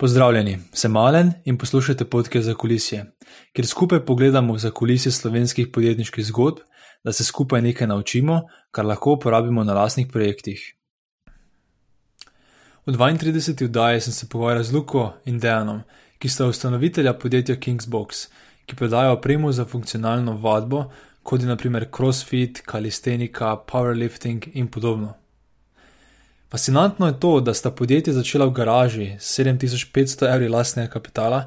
Pozdravljeni, sem Malen in poslušate podke za kulisje, kjer skupaj pogledamo za kulisje slovenskih podjetniških zgodb, da se skupaj nekaj naučimo, kar lahko uporabimo na lastnih projektih. V 32. oddaji sem se pogovarjal z Luko in Dejanom, ki sta ustanovitelja podjetja Kingsbox, ki prodajo opremo za funkcionalno vadbo, kot je naprimer CrossFit, kalistenika, powerlifting in podobno. Fascinantno je to, da sta podjetje začela v garaži s 7500 evri lastnega kapitala,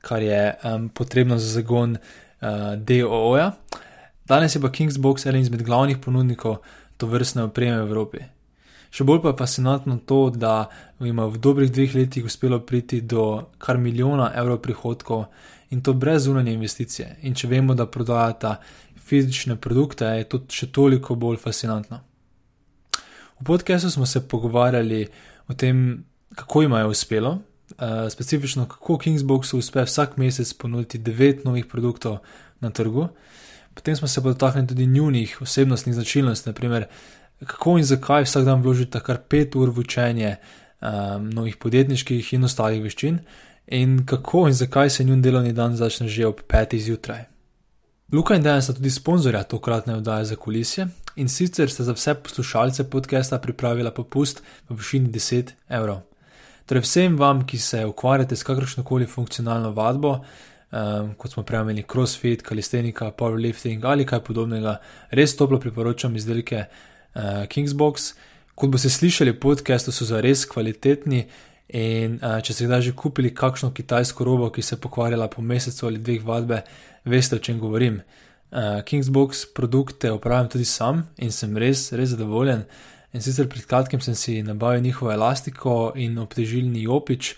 kar je um, potrebno za zagon uh, DOO-ja. Danes je pa Kingsbox eden izmed glavnih ponudnikov to vrstne opreme v Evropi. Še bolj pa je fascinantno to, da jim je v dobrih dveh letih uspelo priti do kar milijona evrov prihodkov in to brez zunanje investicije. In če vemo, da prodajata fizične produkte, je to še toliko bolj fascinantno. V podkastu smo se pogovarjali o tem, kako jim je uspelo, uh, specifično kako Kingsboxu uspe vsak mesec ponuditi devet novih produktov na trgu. Potem smo se dotaknili tudi njunih osebnostnih značilnosti, naprimer, kako in zakaj vsak dan vložite kar pet ur v učenje um, novih podjetniških in ostalih veščin, in kako in zakaj se njun delovni dan začne že ob petih zjutraj. Luka in Dejan sta tudi sponzorja tokratne oddaje za kulisje in sicer sta za vse poslušalce podcasta pripravila popust v višini 10 evrov. Torej vsem vam, ki se ukvarjate s kakršno koli funkcionalno vadbo, um, kot smo prej imeli crossfit, kalistenika, powerlifting ali kaj podobnega, res toplo priporočam izdelke uh, Kingsbox. Kot boste slišali, podcastu so za res kvalitetni. In uh, če ste kdaj že kupili kakšno kitajsko robo, ki se je pokvarjala po mesecu ali dveh vadbe, veste, o čem govorim. Kingsbox produkte upravljam tudi sam in sem res, res zadovoljen. In sicer pred kratkim sem si nabavil njihovo elastiko in obtežilni opič,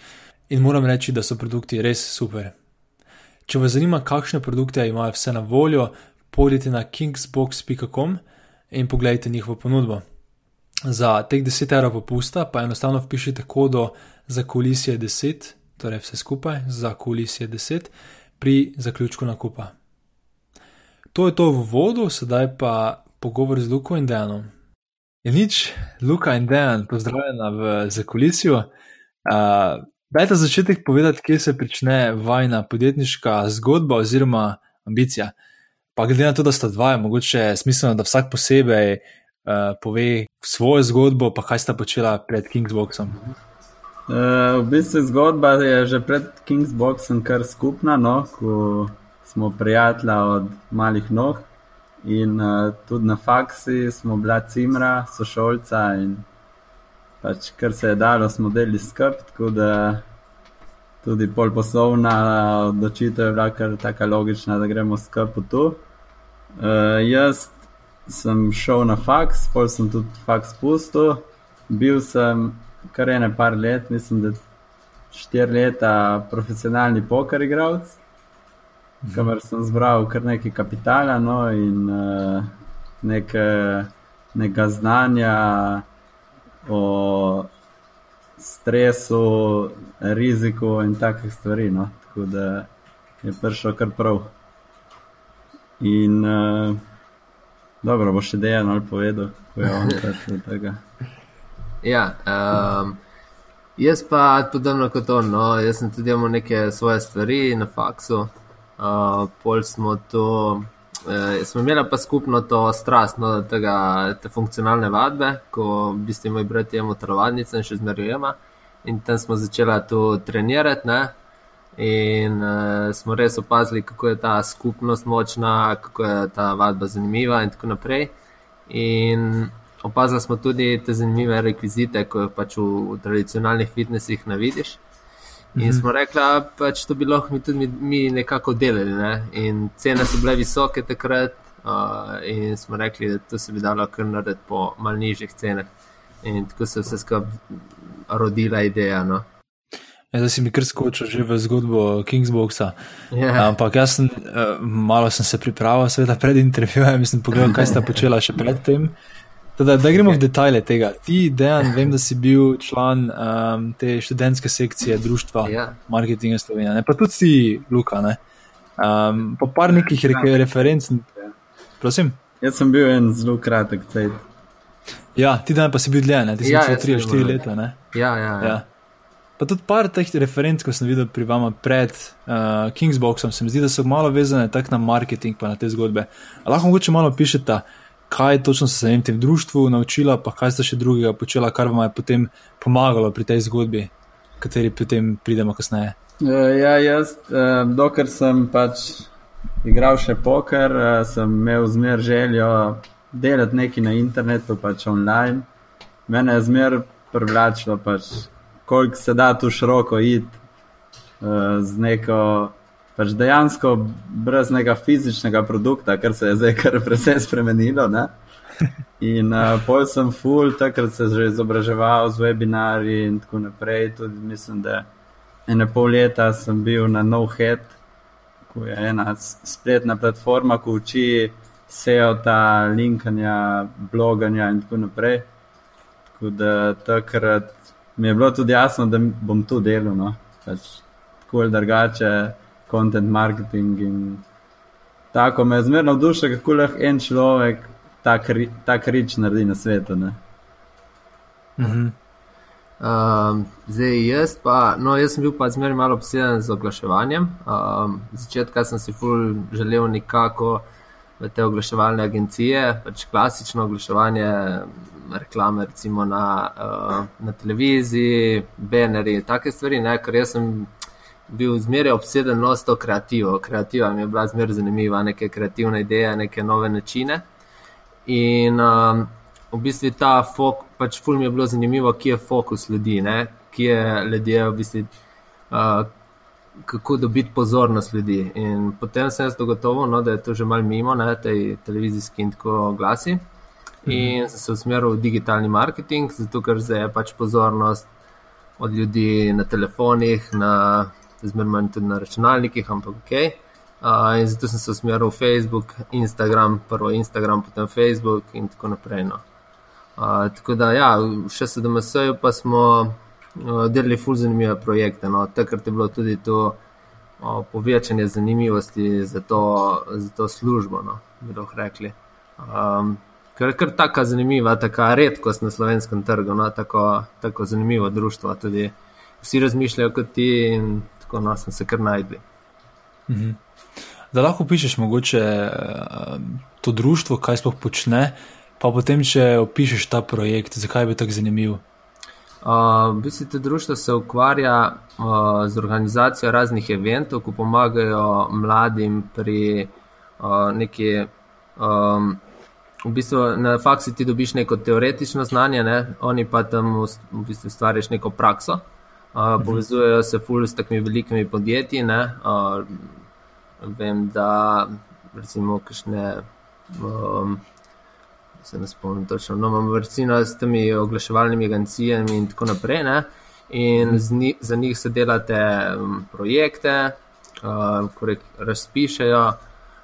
in moram reči, da so produkti res super. Če vas zanima, kakšne produkte imajo vse na voljo, pojdite na kingsbox.com in pogledajte njihovo ponudbo. Za teh 10 evrov popusta pa enostavno vpišite kodo za kulisje 10, torej vse skupaj za kulisje 10 pri zaključku nakupa. To je to v vodu, sedaj pa pogovor z Luko in Dejanom. Je nič, Luka in Dejan, pozdravljena v zakulisju. Uh, dajte začetek povedati, kje se začne vajna podjetniška zgodba oziroma ambicija. Pa glede na to, da sta dva, je mogoče smiselno, da vsak posebej uh, pove svojo zgodbo, pa kaj sta počela pred Kingsboxom. Uh, v bistvu zgodba je že pred Kingsboxom kar skupna, no, ko smo prijatelja od malih nog. In uh, tudi na faksi smo bila cimra, sošolca in pač kar se je dalo, smo delili skrb, tako da tudi pol poslovna odločitev je bila kar tako logična, da gremo skrb v to. Uh, jaz sem šel na faks, pol sem tudi faks pustil, bil sem kar ene par let, mislim, da štiri leta profesionalni poker igralec. Kamor sem zbral kar nekaj kapitala no, in uh, neke, nekaj znanja o stresu, riziku in takih stvari. No. Tako da je prišel kar prav. In uh, dobro, bo še dejan ali povedal, ko je on prišel do tega. Ja, um, jaz pa podobno kot on, no, jaz sem tudi imel neke svoje stvari na faksu, uh, pol smo to. Uh, smo imeli pa skupno to strast, no, tega, te funkcionalne vadbe, ko v bistvu moj brat je imel telovadnice in še zmerjujemo. In tam smo začeli to trenirati, ne? in uh, smo res opazili, kako je ta skupnost močna, kako je ta vadba zanimiva, in tako naprej. In opazili smo tudi te zanimive rekvizite, ko jih pač v, v tradicionalnih fitnesih ne vidiš. In mhm. smo rekli, da pač to bi lahko mi tudi mi, mi nekako delali. Ne? In cene so bile visoke takrat, uh, in smo rekli, da to se bi dalo kar narediti po mal nižjih cenah. In tako se je vse skupaj rodila ideja. No? Ja, zdaj si mi kar skočil že v zgodbo Kingsboxa. Yeah. Ja. Ampak jaz sem, uh, malo sem se pripravil, seveda pred intervjujem, in sem pogledal, kaj sta počela še predtem. Da, da gremo v detajle tega. Ti, Dejan, vem, da si bil član um, te študentske sekcije društva ja. Marketinga Slovenije, ne? pa tudi ti, Luka. Um, pa par nekih re referenc. Prosim. Jaz sem bil en zelo kratek cajt. Ja, ti dan pa si bil dlje, ne? ti si ja, bil 3-4 leta. Ne? Ja, ja. ja. ja. Pa tudi par teh referenc, ko sem videl pri vama pred uh, Kingsboxom, se mi zdi, da so malo vezane tako na marketing, pa na te zgodbe. A lahko mogoče malo pišete, kaj točno se v tem društvu naučila, pa kaj ste še drugega počela, kar vam je potem pomagalo pri tej zgodbi, kateri potem pridemo kasneje. Uh, ja, jaz, uh, dokler sem pač igral še poker, uh, sem imel zmer željo delati nekaj na internetu, pač online. Mene je zmer privlačilo, pač, koliko se da tu široko iti z neko. Pač dejansko brez nekega fizičnega produkta, kar se je zdaj kar precej spremenilo. Ne? In uh, pol sem full, takrat se že izobraževal z webinarji in tako naprej. Tudi mislim, da ene pol leta sem bil na NoHead, ko je ena spletna platforma, ki uči SEO, ta linkanja, bloganja in tako naprej. Tako da takrat mi je bilo tudi jasno, da bom tu delal, no? pač tako ali drugače, content marketing in tako me je zmerno navdušilo, kako lahko en človek tak rič naredi na svetu. Mhm. Um, zdaj, jaz, pa, no, jaz sem bil pa zmeraj malo obseden z oglaševanjem. Um, začetka sem si ful želel nekako v te oglaševalne agencije, pač klasično oglaševanje, reklame, recimo na, uh, na televiziji, banerji, take stvari, ne, ker jaz sem bil zmeraj obseden no, s to kreativo. Kreativa mi je bila zmeraj zanimiva, neke kreativne ideje, neke nove načine. In um, v bistvu ta fokus, pač ful mi je bilo zanimivo, kje je fokus ljudi, ne? kje je ljudje, v bistvu, uh, kako dobiti pozornost ljudi. In potem sem jaz dogotovo, no, da je to že mal mimo, ne, tej televizijski in tako glasi. In sem se usmeril v digitalni marketing, zato ker zdaj je pač pozornost od ljudi na telefonih, na zmerno tudi na računalnikih, ampak ok. Uh, in zato sem se usmeril v Facebook, Instagram, prvo Instagram, potem Facebook in tako naprej. No. Uh, tako da, ja, sedem mesecev pa smo uh, delali ful zanimive projekte. No. Takrat je bilo tudi to uh, povečanje zanimivosti za to, za to službo, no, bi lahko rekli. Um, ker je kar tako zanimiva, tako redkost na slovenskem trgu, no, tako, tako zanimivo društvo. Tudi vsi razmišljajo kot ti in tako no, sem se kar najdli. Mhm. Da lahko pišeš mogoče uh, to društvo, kaj sploh počne, pa potem, če opišeš ta projekt, zakaj bi tako zanimiv. Uh, v bistvu to društvo se ukvarja uh, z organizacijo raznih eventov, ki pomagajo mladim pri uh, neki. Um, v bistvu na faksu ti dobiš neko teoretično znanje, ne? oni pa tam v, v bistvu stvariš neko prakso. Uh, povezujejo se ful s takimi velikimi podjetji. Uh, vem, da recimo kakšne. Um, se ne spomnim točno. No, imamo vrstino s temi oglaševalnimi agencijami in tako naprej. Ne? In zni, za njih se delate um, projekte, uh, ki razpišajo.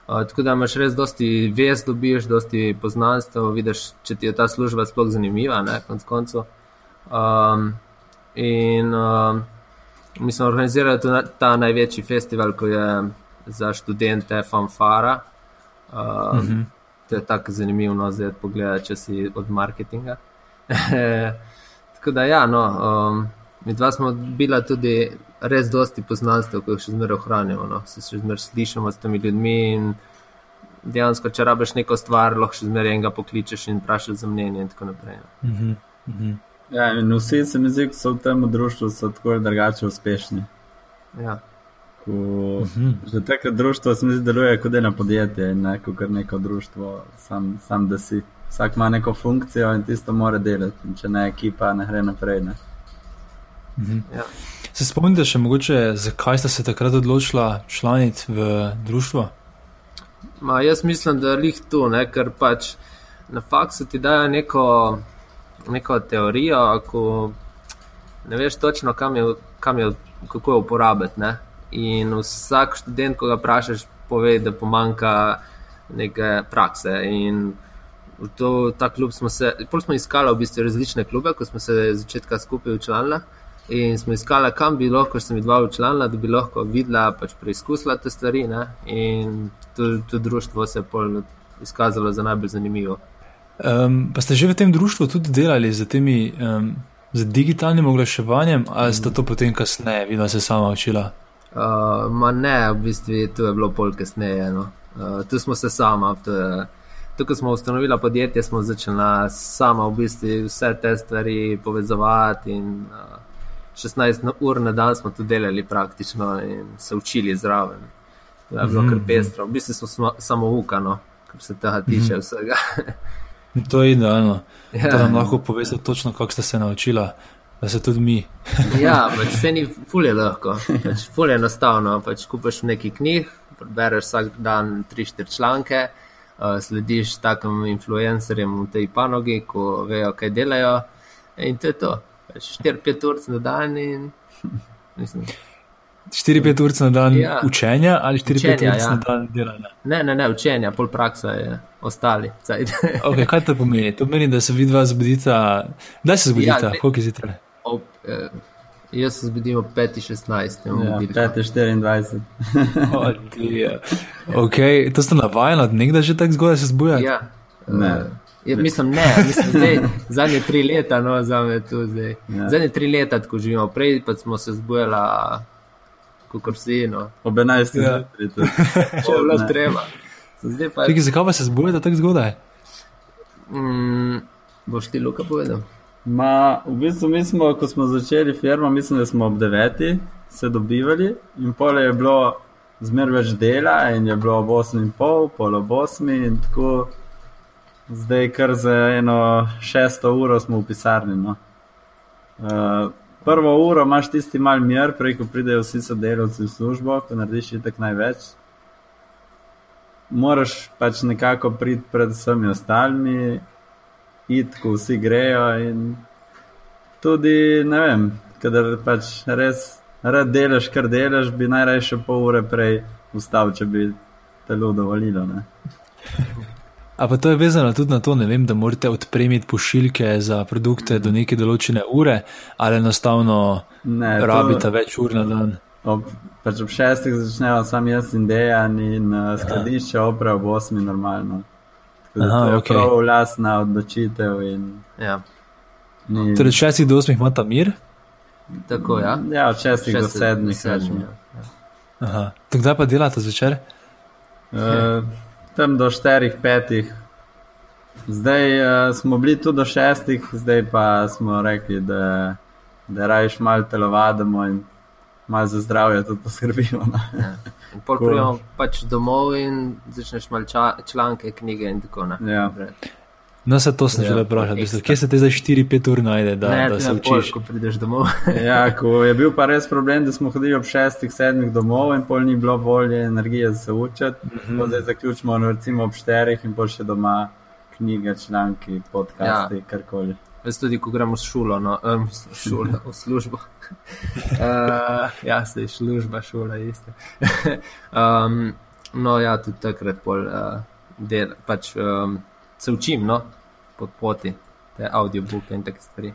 Uh, tako da imaš res dosti vest, dobiš dosti poznanstva, vidiš, če ti je ta služba sploh zanimiva, ne konc koncu. Um, in uh, mi smo organizirali ta, ta največji festival, ko je za študente fanfara. Uh -huh to je tako zanimivo, no, zdaj pogledaj, če si od marketinga. tako da, ja, no, um, mi dva smo bila tudi res dosti poznanstev, ki jih še zmeraj ohranjamo, no, se še zmeraj slišimo s temi ljudmi in dejansko, če rabiš neko stvar, lahko še zmeraj enega pokličeš in vprašaš za mnenje in tako naprej. No. Uh -huh, uh -huh. Ja, in vsi se mi zdi, da so v tem društvu tako ali drugače uspešni. Ja. Ko, uh -huh. Že tako društvo se mi zdi, deluje kot eno podjetje, ne kot neko društvo, sam, sam da si. Vsak ima neko funkcijo in tisto mora delati, in če ne ekipa, ne gre naprej. Ne. Uh -huh. ja. Se spomnite še mogoče, zakaj ste se takrat odločila članiti v društvo? Ma, jaz mislim, da je lih tu, ne, ker pač na faksu ti dajo neko, neko teorijo, ko ne veš točno, kam je, kam je, kako je uporabiti. In vsak študent, ko ga vprašaš, pove, da pomanjka neke prakse. In v to, ta klub smo se, pol smo iskali v bistvu različne klube, ko smo se začetka skupaj učlanili. In smo iskali, kam bi lahko, ker sem dva učlanila, da bi lahko videla, pač preizkusila te stvari. Ne? In to, to društvo se je pol izkazalo za najbolj zanimivo. Um, pa ste že v tem društvu tudi delali z temi um, z digitalnim oglaševanjem, ali sta to potem kasneje, videla se sama učila? Uh, ma ne, v bistvu to je bilo pol kasneje. No. Uh, tu smo se sama, tukaj smo ustanovila podjetje, smo začela sama v bistvu vse te stvari povezovati. In, uh, 16 ur na dan smo to delali praktično in se učili zraven. To je bilo kar Mhm. pestro, v bistvu smo samo ukano, kar se tega tiče vsega. To je idealno. Ja. Da nam lahko poveste točno, kako ste se naučila, da se tudi mi. Ja, pač vse ni fulje lahko, pač fulje enostavno. Pač kupiš nekaj knjig, bereš vsak dan 3-4 članke, uh, slediš takim influencerjem v tej panogi, ko vejo, kaj delajo. In to je to. Pač 4-5 ur na dan in mislim. 4-5 ur na dan Ja. učenja ali 4-5 Učenja, ur ja. na dan delanja. Ne, ne, ne, učenja, pol praksa je ostali. Okay, kaj to pomeni? To pomeni, da se vidva zbudita. Kdaj se zbudita? Ja, Ja, Koliko je zjutraj? Ob, eh, jaz se zbudim ob 5-16, ne Ja, vem, 5-24. Oh, okay, to ste navajeni od nekdaj že tako zgodaj se zbujati? Ja. Ne. Uh, ja, mislim, ne, mislim, zdaj, zadnje tri leta, no, za me tu zdaj. Ja. Zadnje tri leta, tako živimo, prej pa smo se zbujali, kot si, no, Ob 11. Ja. zjutraj. če je bilo treba. Zdaj pa, Čekaj, zakaj pa se zbujate tako zgodaj? mm, boš ti Luka povedal? Ma, v bistvu mi smo, ko smo začeli firmo, mislim, da smo ob 9. se dobivali in pole je bilo zmer več dela in je bilo ob 8 in pol, pol ob 8 in tako. Zdaj kar za eno šesto uro smo v pisarni. No. Uh, prvo uro imaš tisti mal mir, prej ko pridejo vsi sodelavci v službo, ko narediš tako največ. Moraš pač nekako priti pred vsemi ostalimi, iti, ko vsi grejo. In tudi, ne vem, kadar pač res rad delaš, kar delaš, bi najraje še pol ure prej vstal, če bi telo dovolilo. Ne? A pa to je vezano tudi na to, vem, da morate odpremiti pošiljke za produkte do neke določene ure, ali enostavno Ne, to- rabite več ur na dan. Ob, pač ob šestih začnejo sam jaz in dejan in uh, skladišče opre ob osmi normalno. Tako da Aha, to je okej. prav vlastna odločitev. In, Ja, ni, Torej, od 6 do 8 imata mir. tako, ja. ja, od šestih do Šest- sedmih. sedmih, rečemo. ja. Aha. To Kdaj pa delate zvečer? Uh, tam do štirih, petih. Zdaj uh, smo bili tu do šestih, zdaj pa smo rekli, da, da rajš malo telovadimo in malo za zdravje tudi poskrbimo. No. In pol Cool. pridemo pač domov in začneš malo članke, knjige in tako naprej. Ja. No, se to sem Ja, želel vprašati. Kje se te zdaj 4-5 ur najde, da, ne, da se je pol, učiš? ko prideš domov. Ja, ko je bil pa res problem, da smo hodili ob šestih, sedmih domov in pol ni bilo volje, energije za se učiti. Mm -hmm. Zdaj zaključimo no, recimo ob šterih in pol še doma knjige, članki, podcasti, ja. karkoli. Jaz tudi, ko gremo v šolo, no, um, šolo, v službo. uh, ja, se je služba, šola, isto. um, no, ja, tudi takrat pol, uh, del, pač, um, se učim, no, po poti, te audiobooke in take stvari.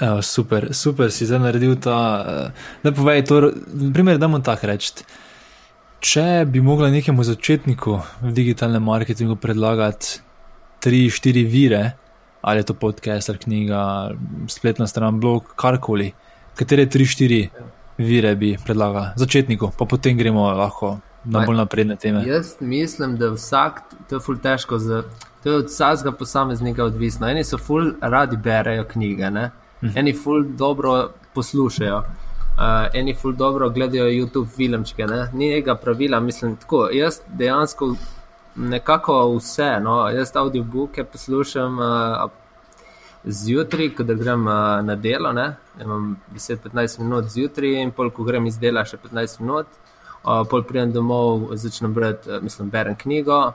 Evo, super, super si zdaj naredil ta. eh, Da povej, to, primer, da mu tako reči. Če bi mogla nekemu začetniku v digitalnem marketingu predlagati tri, štiri vire, ali je to podcast, ali knjiga, spletna stran, blog, karkoli, katere tri, štiri vire bi predlagala začetniku, pa potem gremo lahko na bolj napredne teme. Jaz mislim, da vsak, to je ful težko, za, to je od vsakega posameznika odvisno. Eni so ful radi berejo knjige, ne? eni ful dobro poslušajo. Uh, eni ful dobro gledajo YouTube filmčke, ne? ni nekega pravila, mislim tako. Jaz dejansko nekako vse, no, jaz audiobooke poslušam uh, zjutraj, ko grem uh, na delo, ne? imam 10-15 minut zjutraj in pol, ko grem iz dela, še 15 minut. Uh, pol pridem domov, začnem brati, uh, mislim, berem knjigo.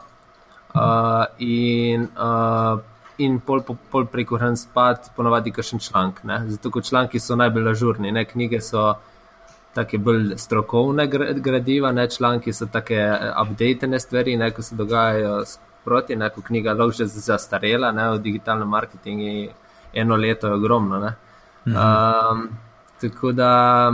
Uh, in uh, in pol, pol, pol preko hran spat, ponovadi kakšen članek. ne. Zato, ker članki so najbolj ažurni, ne? knjige so take bolj strokovne gra- gradiva, ne članki so take eh, updatene stvari, ne, ko se dogajajo sproti, ne, ko knjiga lahko že zastarela, ne, v digitalnem marketingu eno leto je ogromno. Ne. Um, tako da,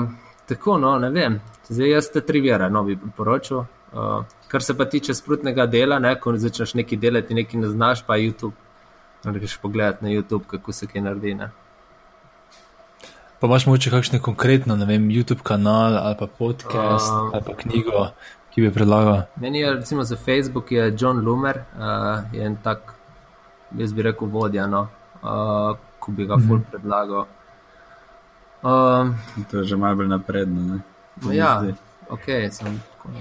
tako no, ne vem. Zdaj jaz te tri vere, no bi priporočil. Uh, kar se pa tiče sprotnega dela, ne, ko začneš nekaj delati, nekaj ne znaš, pa YouTube. Greš pogledati na YouTube, kako se kaj naredi. Ne. Pa imaš morda kakšne konkretno, ne vem, YouTube kanal ali pa podcast uh, ali pa knjigo, ki bi predlagal? Meni je recimo za Facebook je John Lumer, uh, je en tak, jaz bi rekel, vodja, no, uh, ko bi ga mm ful predlagal. Um, to je že malo bolj napredno. Ja, zdi. ok, sem tako.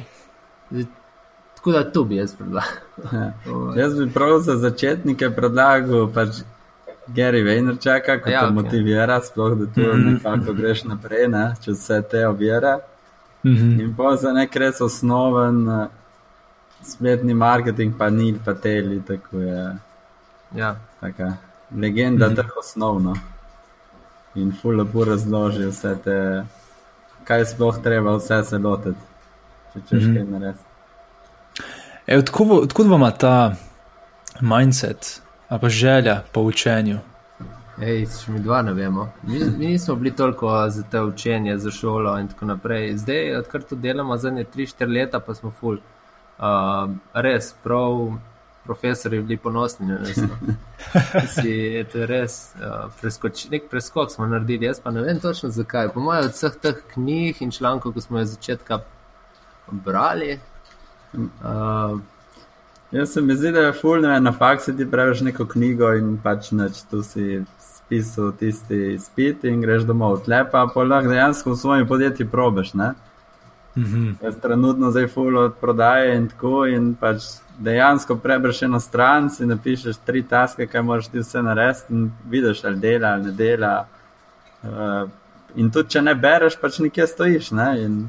Tako da tu bi jaz predlagal. ja. Jaz bi prav za začetnike predlagal. Pač Gary Vaynerchuk, kako ja, te okay. motivira, sploh da tu mm -hmm. nekako greš naprej, ne, če vse te ovira. Mm -hmm. In pa za nek res osnoven uh, spletni marketing, pa ni pa teli, tako je. Ja. Taka legenda, mm -hmm. tako osnovno. In fully lepo razloži vse te, kaj sploh treba, vse se lotiti, če češ mm kaj narediti. Odkud vam ta mindset? ali pa želja po učenju. Ej, še mi dva ne vemo. Mi, mi nismo bili toliko za te učenje, za šolo in tako naprej. Zdaj, odkar to delamo, zadnje 3-4 leta, pa smo ful. Uh, res, prav, profesori bili ponosni na nas. No. Si, to je res, uh, preskoč, nek preskok smo naredili, jaz pa ne vem točno zakaj. Po mojem, od vseh teh knjig in člankov, ki smo jih začetka brali. Uh, Jaz se mi zdi, da je fulno na faksu ti praviš neko knjigo in pač neč tu si spisal tisti spit in greš domov. Tlepa pa lahko dejansko v svojem podjetju probeš. Mm -hmm. Jaz trenutno zdaj fulno od prodaje in tako in pač dejansko prebereš eno stran, si napišeš tri taske, kaj moraš ti vse narediti in vidiš, ali dela ali ne dela. Uh, in tudi, če ne bereš, pač nekje stojiš. Ne? In,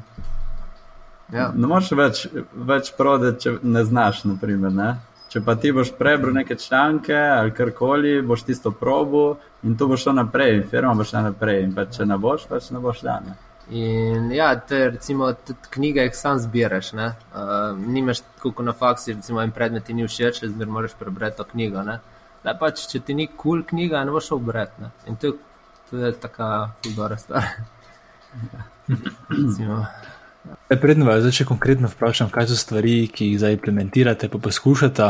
Ja. Ne moreš več, več prodati, če ne znaš. Naprimer, ne? Če pa ti boš prebral neke članke ali karkoli, boš tisto probo in to boš šlo naprej, in firma bo šla naprej. In pa če ne boš, pač ne boš šla. Ne? In ja, te recimo tudi knjige, ki sam zbiraš. Uh, nimaš tako na faksu, recimo en predmet ti ni všeč, zmer moraš prebrati to knjigo. Ne? Ne, pač, če ti ni kul cool knjiga, ne boš šel brati. In to, to je taka dobra stvar. Ja. E, predno vas zdaj konkretno vprašam, kaj so stvari, ki jih zdaj implementirate, pa poskušate.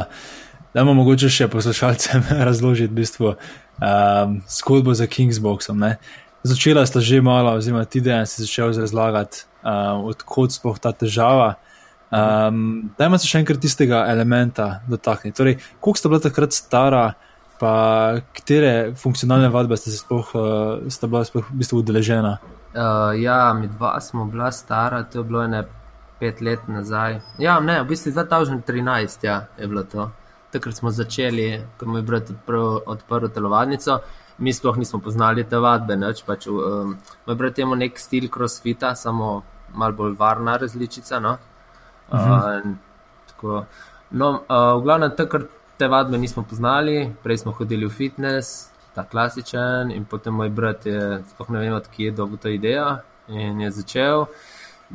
Da bomo mogoče še poslušalcem razložiti v bistvu um, zgodbo za Kingsboxom. Ne? Začela sta že malo, oziroma ti dan si začel razlagati, um, odkot sploh ta težava. Um, Dajmo se še enkrat tistega elementa dotakniti. Torej, koliko sta bila takrat stara, pa katere funkcionalne vadbe ste, sploh, uh, sta bila sploh v bistvu udeležena? Uh, ja, mi dva smo bila stara, to je bilo ne pet let nazaj. Ja, ne, v bistvu 2013 ja, je bilo to. Takrat smo začeli, ko je brat odprl, odprl telovadnico. Mi sploh nismo poznali te vadbe, neč pač. Um, moj brat ima nek stil crossfita, samo malo bolj varna različica. No? Uh, uh -huh. tako, no, uh, v glavnem, takrat te vadbe nismo poznali, prej smo hodili v fitness, ta klasičen. In potem moj brat je, sploh ne vem, odkje je dobil to idejo in je začel.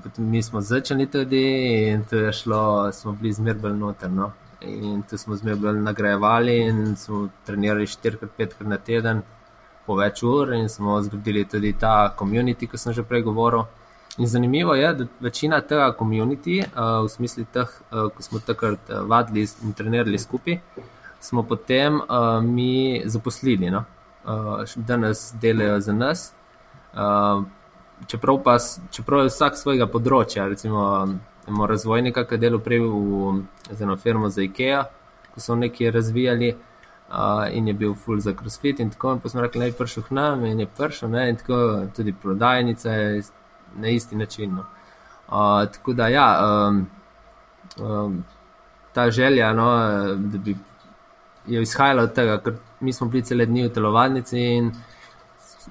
Potem mi smo začeli tudi in to je šlo, smo bili zmerbel noterno. In tu smo zmerbel nagrajevali in smo trenirali 4-5 na teden po več ur in smo zgradili tudi ta komunity, ki sem že prej govoril. In zanimivo je, da večina tega komunity, uh, v smislu teh, uh, ko smo takrat uh, vadili in trenirali skupaj, smo potem uh, mi zaposlili, no? uh, da nas delajo za nas. Uh, čeprav, pa, čeprav je vsak svojega področja, recimo imamo razvojnika, ki je delal prej v, eno firmo za IKEA, ko so nekaj razvijali. Uh, in je bil full za crossfit, in tako in smo rekli, da je prišel k nam, in je prišel, ne, in tako tudi prodajnica je na isti način. No. Uh, tako da, ja, um, um, ta želja, no, da bi je izhajala od tega, ker mi smo bili cele dni v telovadnici in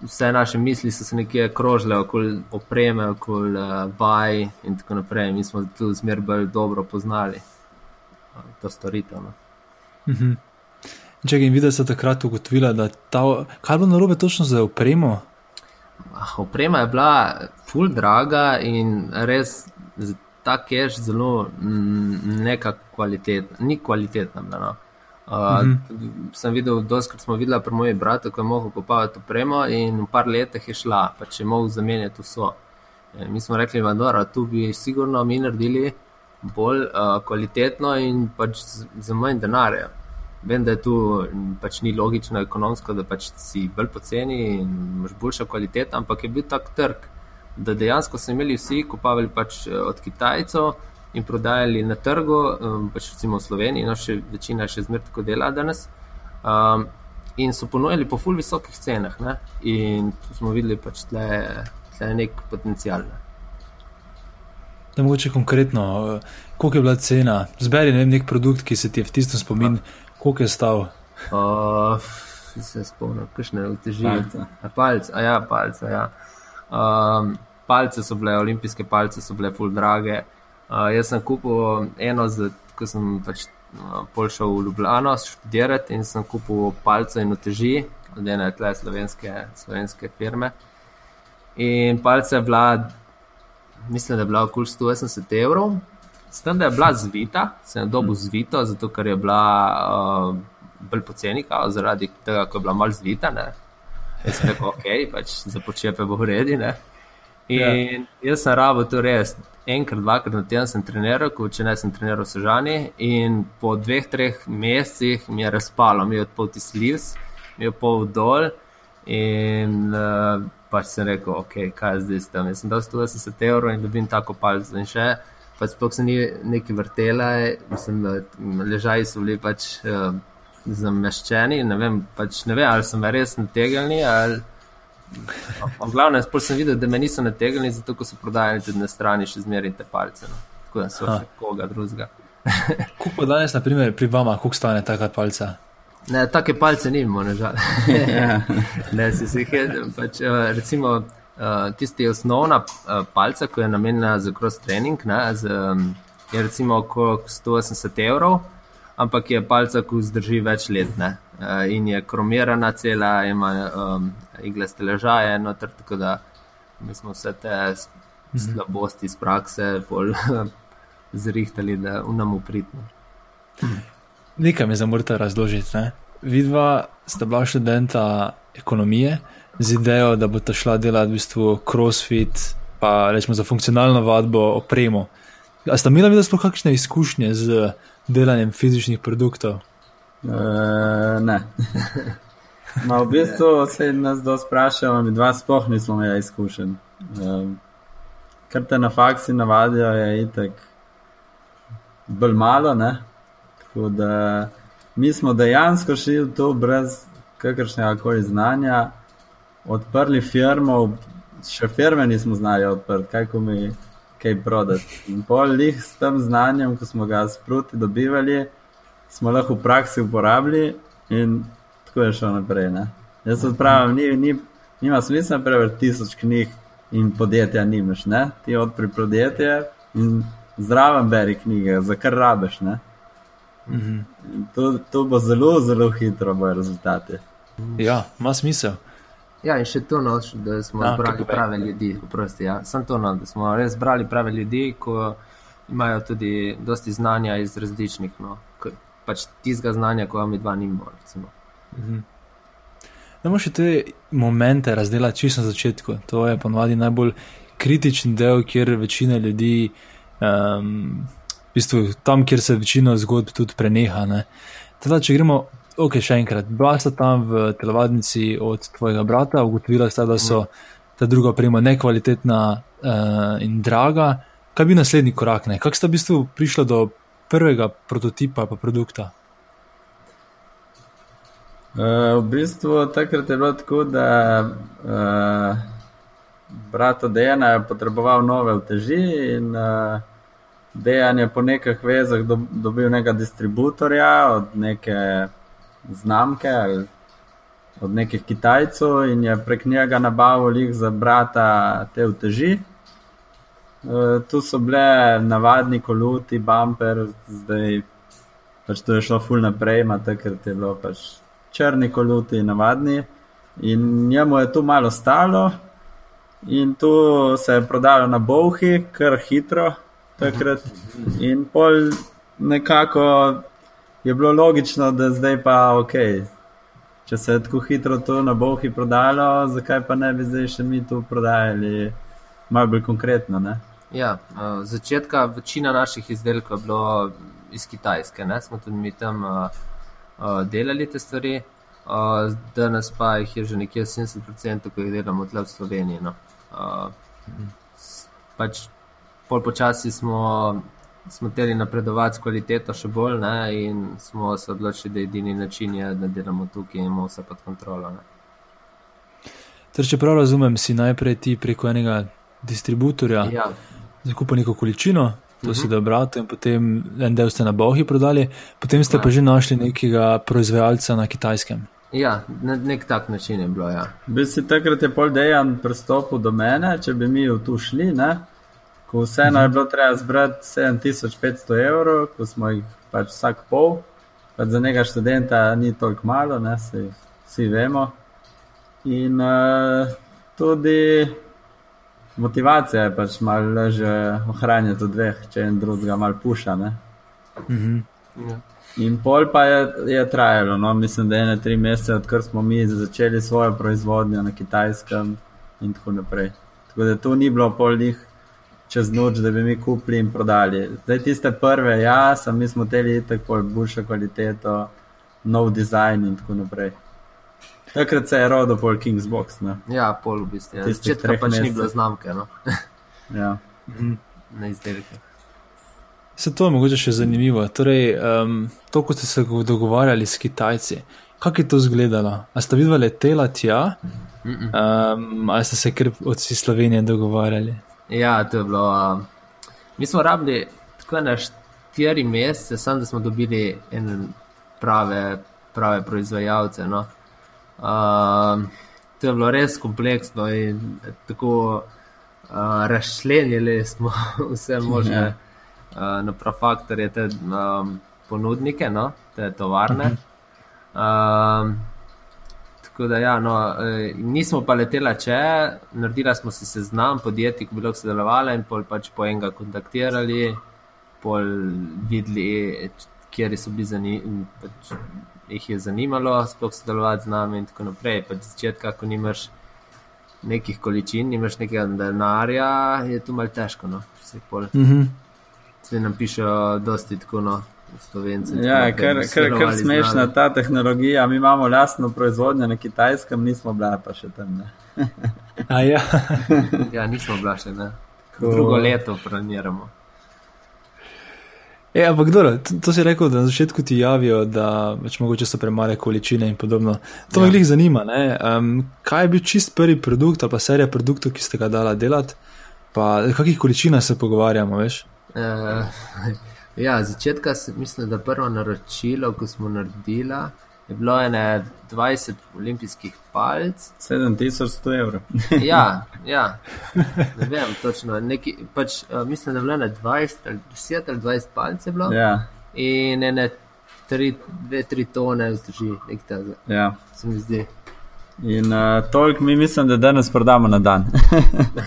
vse naše misli so se nekje krožile okoli opreme, okoli uh, vaj in tako naprej. Mi smo tu zmer bolj dobro poznali uh, to storitev. No. Mhm. Če jim videl, so takrat ugotovili, da ta, kaj bo narobe točno za opremo. Ah, oprema je bila full draga in res ta keš zelo mm, neka kvalitetna, ni kvalitetna. No. Uh, mm -hmm. Sem videl, da smo videli pri mojem bratu, ko je mogel popavati opremo in v par letih je šla, pa če je mogel zamenjati vso. E, mi smo rekli, da tu bi sigurno mi naredili bolj uh, kvalitetno in pač za manj denarja. Vem, da je tu pač ni logično, ekonomsko, da pač si bolj poceni in imaš boljša kvaliteta, ampak je bil tak trg, da dejansko so imeli vsi kupovali pač eh, od Kitajcev in prodajali na trgu, um, pač recimo v Sloveniji, no še večina še zmer tako dela danes. Um, in so ponujali po ful visokih cenah, ne? in tu smo videli, pač tle, tle nek potencial. Ne? Da, mogoče konkretno, eh, koliko je bila cena? Zberi ne vem, nek produkt, ki se ti je v tistem spomin, koliko je stal. Uh, se spomnim, kakšne uteži. Palce. A, palce, a ja, palce. Ja. Um, palce so bile, olimpijske palce so bile full drage. Uh, jaz sem kupil eno, z, ko sem pač uh, pol šel v Ljubljano študirati in sem kupil palce in uteži od ene tle slovenske, slovenske firme. In palce je bila, mislim, da je bila okoli 180 evrov. S tem, da je bila zvita, sem dobil zvito, zato ker je bila uh, bolj poceni, kao, zaradi tega, ker je bila malce zvita. Ne. Jaz sem rekel, ok, pač za počepe bo v redu. ne. In Ja. jaz sem rabo to res. Enkrat, dvakrat na teden sem treniral, ko če ne sem treniral v Sežani. In po dveh, treh mesecih mi je razpalo, mi je odpol ti slivs, mi je pol dol. In uh, pač sem rekel, ok, kaj je zdaj s tem. Jaz sem dal 180 evrov in dobim tako palco. In še, pač sploh se ni neki vrtela, mislim, da ležaji so bili pač uh, zameščeni. Ne vem, pač ne vem, ali so me res nategnili. Ali... V glavnem, sploh sem videl, da me niso nategnili, zato ko so prodajali tudi na strani še zmeraj te palce. No. Tako da so Ha. še koga drugega. Koliko pa danes, na primer, pri vama, koliko stane taka palca? Ne, take palce nimamo, nažal. ne, si jih, pač, eh, recimo, eh, tisti osnovna eh, palca, ki je namenjena za cross training, ne, z, um, je recimo okrog 180 evrov, ampak je palca, ki vzdrži več let. Ne, eh, in je kromirana cela, ima um, iglaste ležaje, noter, tako da mi smo vse te s- slabosti iz prakse bolj zrihtali, da unam upritno. Nekaj mi zamorate razložiti. Ne? Vidva sta bila študenta ekonomije z idejo, da bo ta šla delati v bistvu crossfit, pa rečemo za funkcionalno vadbo, opremo. A sta imela videla sploh kakšne izkušnje z delanjem fizičnih produktov? Uh, ne. Ma v bistvu se nas do sprašujemo, mi dva sploh nismo imeli izkušenj. Um, kar te na faksi navadijo, je itek bolj malo, ne? Tako da mi smo dejansko šli v to brez kakršnega koli znanja, odprli firmo, še firme nismo znali odprti, kaj ko mi kaj prodati. In pol jih s tem znanjem, ko smo ga sproti dobivali, smo lahko v praksi uporabili in tako je šlo naprej. Ne? Jaz odpravim, ni, ni, nima smisla preveč tisoč knjig in podjetja nimaš, ne? ti odpri podjetje in zraven beri knjige, za kar rabeš. Ne? Mhm. In To, to bo zelo, zelo hitro, bojo rezultati. Ja, ima smisel. Ja, in še to, no, še, da smo Ja, zbrali to povej. prave ljudi. Oprosti, ja. Sem to, no, da smo res zbrali prave ljudi, ko imajo tudi dosti znanja iz različnih, no, k- pač tistega znanja, ko mi dva nimamo. recimo. Da moramo še te momente razdeliti čisto na začetku. To je ponovadi najbolj kritičen del, kjer večina ljudi, um, v bistvu tam, kjer se večina zgodb tudi preneha. ne. Teda, če gremo, ok, še enkrat, bila sta tam v telovadnici od tvojega brata, ugotovila sta, da so ta druga oprema nekvalitetna uh, in draga. Kaj bi naslednji korak? Kako sta v bistvu prišla do prvega prototipa pa produkta? Uh, v bistvu takrat je bilo tako, da uh, brat od Dejana je potreboval nove uteži in uh, Dejan je po nekih vezah do, dobil nekega distributorja od neke znamke ali od nekih Kitajcev in je prek njega nabavil jih za brata te uteži. Uh, tu so bile navadni koluti, bumper, zdaj pač to je šlo ful naprej, ima takrat je bilo pač črni koluti, navadni. In njemu je tu malo stalo, in tu se je prodalo na bohi, kar hitro takrat. In pol nekako je bilo logično, da zdaj pa ok. Če se je tako hitro to na bohi prodalo, zakaj pa ne bi zdaj še mi tu prodajali malo bolj konkretno? Ne? Ja, uh, začetka večina naših izdelkov je bilo iz Kitajske. Ne? Smo tudi mi tam uh, uh, delali te stvari. Uh, danes pa jih je že nekje 70%, ko jih delamo tukaj v Sloveniji. No. Uh, pač pol počasi smo, smo teli napredovati s kvaliteto še bolj ne, in smo se odločili, da je edini način, je, da delamo tukaj in imamo vse pod kontrolo. Torej, če prav razumem, si najprej ti preko enega distributorja Ja, zakupil neko količino, to si Mhm. dobro, in potem en del ste na Bohi prodali, potem ste Ja. pa že našli nekega proizvajalca na kitajskem. ja na nek tak način je bilo. Ja. Bi si takrat je pol dejan pristopil do mene, če bi mi v tu šli, ne? Ko vseeno je bilo treba zbrati 7500 evrov, ko smo jih pač vsak pol, pač za nekega študenta ni toliko malo, ne? Saj vsi vemo. In uh, tudi motivacija je pač malo lažje ohranjati v dveh, če en drugega malo puša. Ne? Mhm. Ja. In pol pa je, je trajalo, no? mislim, da je ene tri mesece, odkar smo mi začeli svojo proizvodnjo na kitajskem in tako naprej. Tako da to ni bilo pol njih čez noč, da bi mi kupili in prodali. Zdaj tiste prve, ja, sem mi smo teli tako boljšo kvaliteto, nov dizajn in tako naprej. Takrat se je rodil pol Kingsbox. Ne? ja, pol v bistvu. Ja. Začetka treh pač ni bilo znamke no? Ja. na izdelke. Se to je mogoče še zanimivo. Torej, um, to, ko ste se dogovarjali s Kitajci, kako je to izgledalo? A ste videli letela tja, um, ali ste se kar od Slovenije dogovarjali? Ja, to je bilo. Uh, mi smo rabili tako na štiri mesece, samo da smo dobili ene prave, prave proizvajalce. No. Uh, to je bilo res kompleksno in tako uh, razšlenili smo vse možne Ja. uh, na profaktorje, te um, ponudnike, no, te tovarne. Um, Tako da, ja, no, eh, nismo pa letela če, naredila smo si seznam podjetij, ki bi lahko sodelovali in pol pač po enega kontaktirali, pol videli, kje so bili zanimivi, pač jih je zanimalo sploh sodelovati z nami in tako naprej. Pač začetka, ko nimaš nekih količin, nimaš nekega denarja, je to malce težko. No. Vse pol, Mhm. se nam pišejo dosti tako, no, slovenci. Ja, naprej, kar, kar, kar smešna nami. ta tehnologija. Mi imamo lastno proizvodnjo na kitajskem, nismo bila pa še tam. Ne. A ja. Ja, nismo bila še, ne. Ko- Drugo leto planiramo. E, ampak dobro, to, to si rekel, da na začetku ti javijo, da pač mogoče so premale količine in podobno. To ja. Ja. me glih zanima, ne? um, kaj je bil čist prvi produkt ali pa serija produktov, ki ste ga dala delati, pa kakih količinah se pogovarjamo, veš? Uh, ja, začetka, se- mislim, da prvo naročilo, ko smo naredili, je bilo ene 20 olimpijskih palc. 7100 evrov. Ja, ja. ne vem točno. Neki, pač, uh, mislim, da je bilo ene 20 ali 10 ali 20 palc. Ja, In ene 2-3 tone vzdrži, nekaj takega, ja. se mi zdi. In uh, toliko mi mislim, da danes prodamo na dan.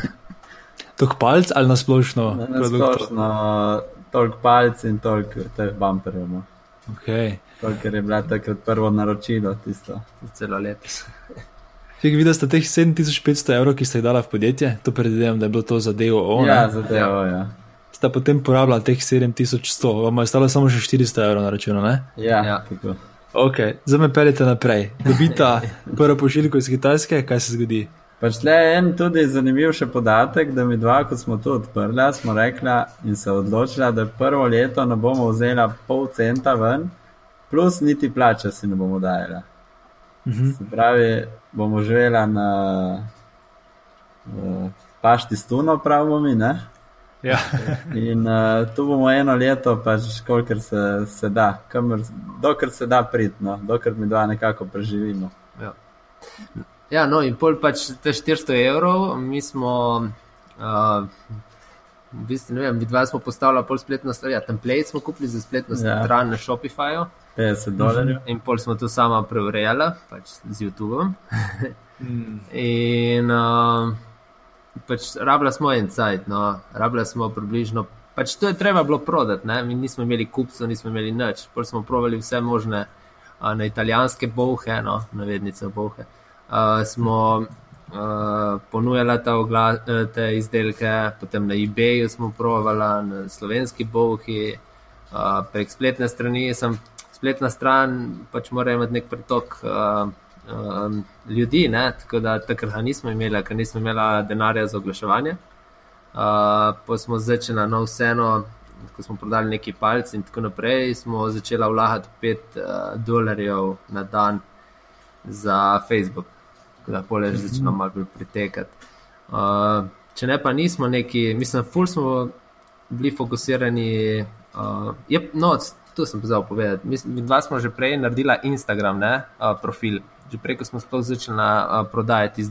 Tok palc ali nasplošno Na produktov? splošno toliko palc in toliko teh bumperjev. No. Okay. Ker je bila takrat prvo naročilo tisto. Celo leto. Če vidite, ste teh 7500 evrov, ki ste jih dala v podjetje, to predvidevam, da je bilo to za DOO, Ja, ja. zadevo, ja. sta potem porabila teh 7100, vam je ostalo samo še 400 evrov na računu, ne? Ja, Ja. tako. Ok, zdaj me peljete naprej. Dobita prvo pošiljko iz Kitajske, kaj se zgodi? Pač le en tudi zanimiv še podatek, da mi dva, ko smo to odprli, smo rekla in se odločila, da prvo leto ne bomo vzela pol centa ven, plus niti plače si ne bomo dajala. Mhm. Se pravi, bomo živela na uh, pašti stuno, pravimo mi, ne? Ja. In uh, tu bomo eno leto, pač kolikor se, se da, kamor, dokler se da pridno, dokler mi dva nekako preživimo. Ja. Ja, no, in pol pač te 400 evrov, mi smo. Uh, V bistvu, ne vem, vidva smo postavili pol spletno stran, ja, template smo kupili za spletno Ja. stran na Shopifyju 50 dolarjev. in pol smo to sama preurejala, pač z YouTubeom. Mm. In uh, pač rabila smo en cajt, no, rabila smo približno. Pač to je treba bilo prodati, ne? mi nismo imeli kupcev, nismo imeli nič. Pol smo provali vse možne uh, na italijanske bohe, no, navednice bohe. Uh, smo uh, ponujali ta ogla, eh, te izdelke, potem na eBayu smo provali, na slovenski bohi, uh, prek spletne strani sem spletna stran pač mora imeti nek pretok uh, um, ljudi, ne? tako da takrat nismo imeli, ker nismo imeli denarja za oglaševanje. Uh, pa smo začeli na vseeno, ko smo prodali neki palci in tako naprej, smo začeli vlagati 5 uh, dolarjev na dan za Facebook, tako da pole že začelo malo bolj pritekati. Uh, če ne pa nismo neki, mislim, ful smo bili fokusirani. Uh, je, no, to sem pozval povedati. Mi, dva smo že prej naredila Instagram ne, uh, profil, že prej, ko smo sploh začeli uh, prodajati.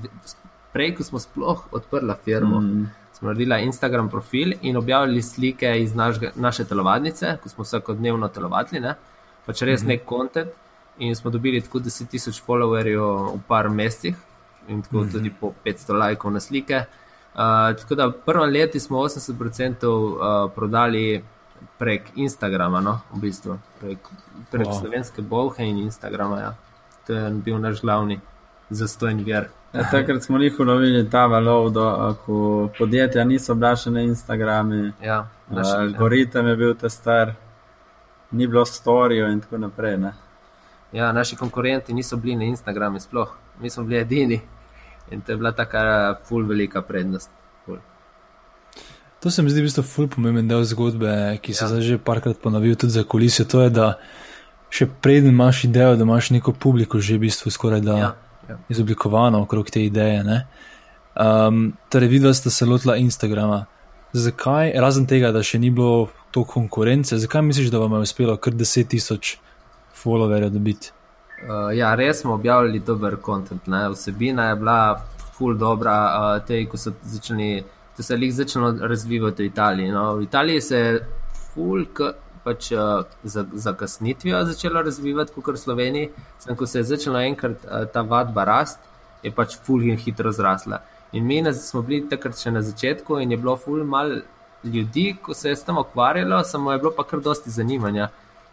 Prej, ko smo sploh odprla firmo, mm. smo naredila Instagram profil in objavili slike iz našega, naše telovadnice, ko smo vsakodnevno telovadili, pač res mm. nek kontent. In smo dobili tako 10 tisoč followerjev v par mesecih, in tako mm -hmm. tudi po 500 lajkov na slike. Uh, tako da v prvem letu smo 80% uh, prodali prek Instagrama, no, v bistvu, prek, prek wow. slovenske bohe in Instagrama. Ja. To je bil naš glavni zastojni vir. Ja, takrat smo jih ulovili ta valov, do, ko podjetja niso bila še na Instagramu. Ja, uh, algoritem je bil te star, ni bilo storijo in tako naprej. Ne. Ja, naši konkurenti niso bili na Instagramu, sploh mi smo bili edini. In to je bila taka ful velika prednost. Ful. To se mi zdi v bistvu ful pomemben del zgodbe, ki se ja. že parkrat ponovil tudi za kulise. To je, da še preden imaš idejo, da imaš neko publiko že v bistvu skoraj da ja. Ja. izoblikovano okrog te ideje. Um, torej, vidva sta se lotila Instagrama. Zakaj, razen tega, da še ni bilo to konkurence, zakaj misliš, da vam je uspelo kar 10 tisoč followerjev dobiti? Uh, ja, res smo objavili dober kontent. Vsebina je bila ful dobra, uh, te, ko so začeli, to se je jih začelo razvijati v Italiji. No. V Italiji se je ful, k, pač uh, za, za kasnitvijo začelo razvijati, kot v Sloveniji. Sem, ko se je začela enkrat uh, ta vadba rast, je pač ful in hitro zrasla. In mi na, smo bili takrat še na začetku in je bilo ful mal ljudi, ko se je s tem ukvarjalo, samo je bilo pa kar dosti zanimanja.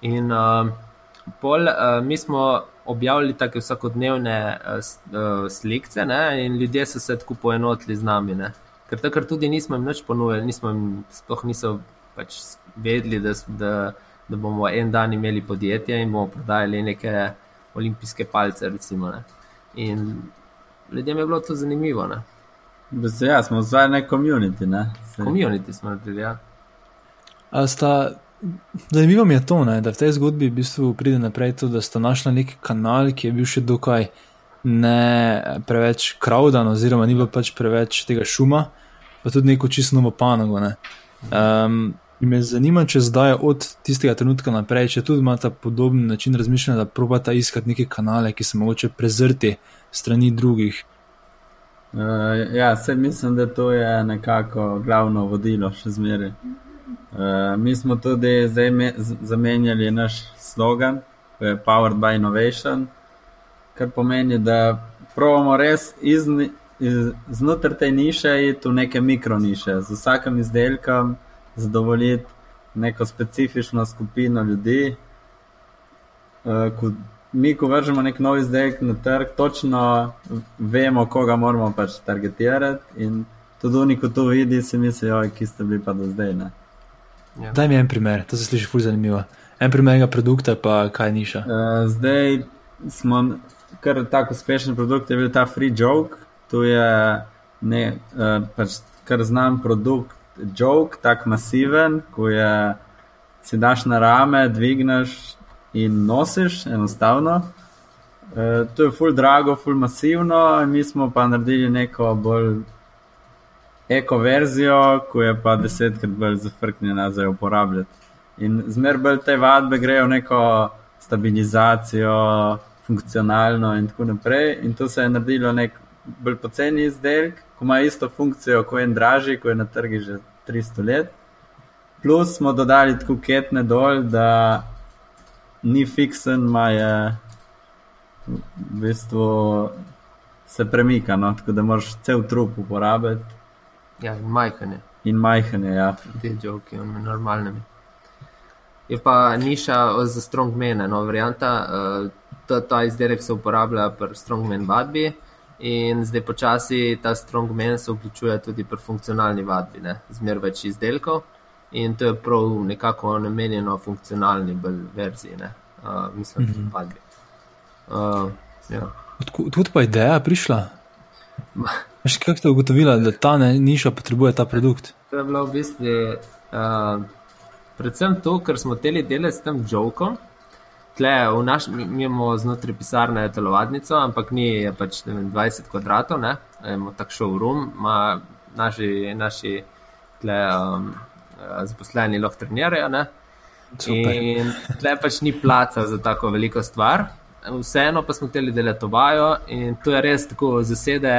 In uh, pol, uh, mi smo objavljali take vsakodnevne uh, slike, in ljudje so se tako poenotili z nami. Ne? Ker takrat tudi nismo jim nič ponujali, nismo jim sploh niso pač vedeli, da, da, da bomo en dan imeli podjetje in bomo prodajali neke olimpijske palce. Recimo, ne? In ljudem je bilo to zanimivo. Ne? Ja, smo zdaj nek komunity. Komunity smo naredili. Ja. Zanimivo mi je to, ne, da v tej zgodbi v bistvu pride naprej to, da sta našla nek kanal, ki je bil še dokaj ne preveč crowdan, oziroma ni bilo pač preveč tega šuma, pa tudi neko čisto novo panogo. Ne. Um, me zanima, če zdaj od tistega trenutka naprej, če tudi imata podoben način razmišljanja, da probata iskati neke kanale, ki so mogoče prezrti strani drugih. Uh, ja, se mislim, da to je nekako glavno vodilo še zmeraj. Uh, mi smo tudi zdaj zamenjali naš slogan, ki je Powered by Innovation, kar pomeni, da pravimo res iz, iz, znotraj te niše iti v neke mikroniše, z vsakim izdelkom zadovoljiti neko specifično skupino ljudi. Uh, ko, mi, ko vržemo nek nov izdelek na trg, točno vemo, koga moramo pač targetirati. In tudi oni, ko to vidi, si mislijo, ki ste bili pa do zdaj. Ne? Ja. Daj mi en primer, to se sliši fulj zanimivo. En primer enega produkta, pa kaj niša. Uh, zdaj smo kar tako uspešen produkt, je bil ta free joke. To je ne, uh, pač kar znam produkt, joke, tako masiven, ko je si daš na rame, dvigneš in nosiš enostavno. Uh, to je full drago, full masivno, mi smo pa naredili neko bolj eko verzijo, ko je pa desetkrat bolj zafrknjena za uporabljati. In zmer bolj te vadbe grejo v neko stabilizacijo, funkcionalno in tako naprej. In to se je naredilo nek bolj poceni izdelek, ko ima isto funkcijo, ko je en dražji, ko je na trgi že 300 let. Plus smo dodali tako ketne dol, da ni fiksen, ma je v bistvu se premika, no? tako da moraš cel trup uporabiti. Ja, in majhne. In majhne, ja. Te žoke, normalne. Je pa niša za strongmene, no, varianta. Uh, ta, ta izdelek se uporablja pri strongmen vadbi. In zdaj počasi ta strongman se vključuje tudi pri funkcionalni vadbi, zmer več izdelkov. In to je prav nekako namenjeno funkcionalni verziji. Ne. uh, mislim, da so padli. Uh, ja. Odkud pa je ideja prišla? Veš, kako ste ugotovili, da ta ne, niša potrebuje ta produkt? To je bilo v bistvu uh, predvsem to, ker smo teli delati s tem jokom. Tle, naš, mi, mi imamo znotraj pisarne telovadnico, ampak ni pač vem, 20 kvadratov, ne? imamo tak showroom, ima naši, naši tle, um, zaposleni lahko trenirajo. In tle pač ni placa za tako veliko stvar. Vseeno pa smo hteli delati vajo in to je res tako zasede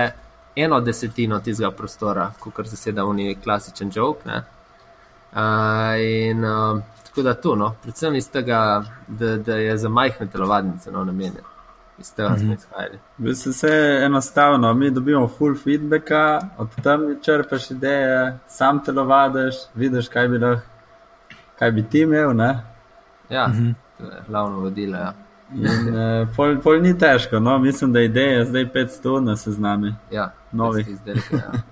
eno desetino tistega prostora, kot zaseda oni klasičen joke. Uh, in uh, tako da to, no, predvsem iz tega, da, da je za majhne telovadnice no, namenjen. Iz tega smo mhm. izhajali. Vse se enostavno, mi dobimo full feedback, od tam črpaš ideje, sam telovadiš, vidiš, kaj bi, lahko, kaj bi ti imel. Ne? Ja, mhm. to je glavno vodilo. Ja. In, uh, pol, pol ni težko, no? mislim, da ideje je zdaj 500 na seznami. Ja, novih izdelkov. Ja.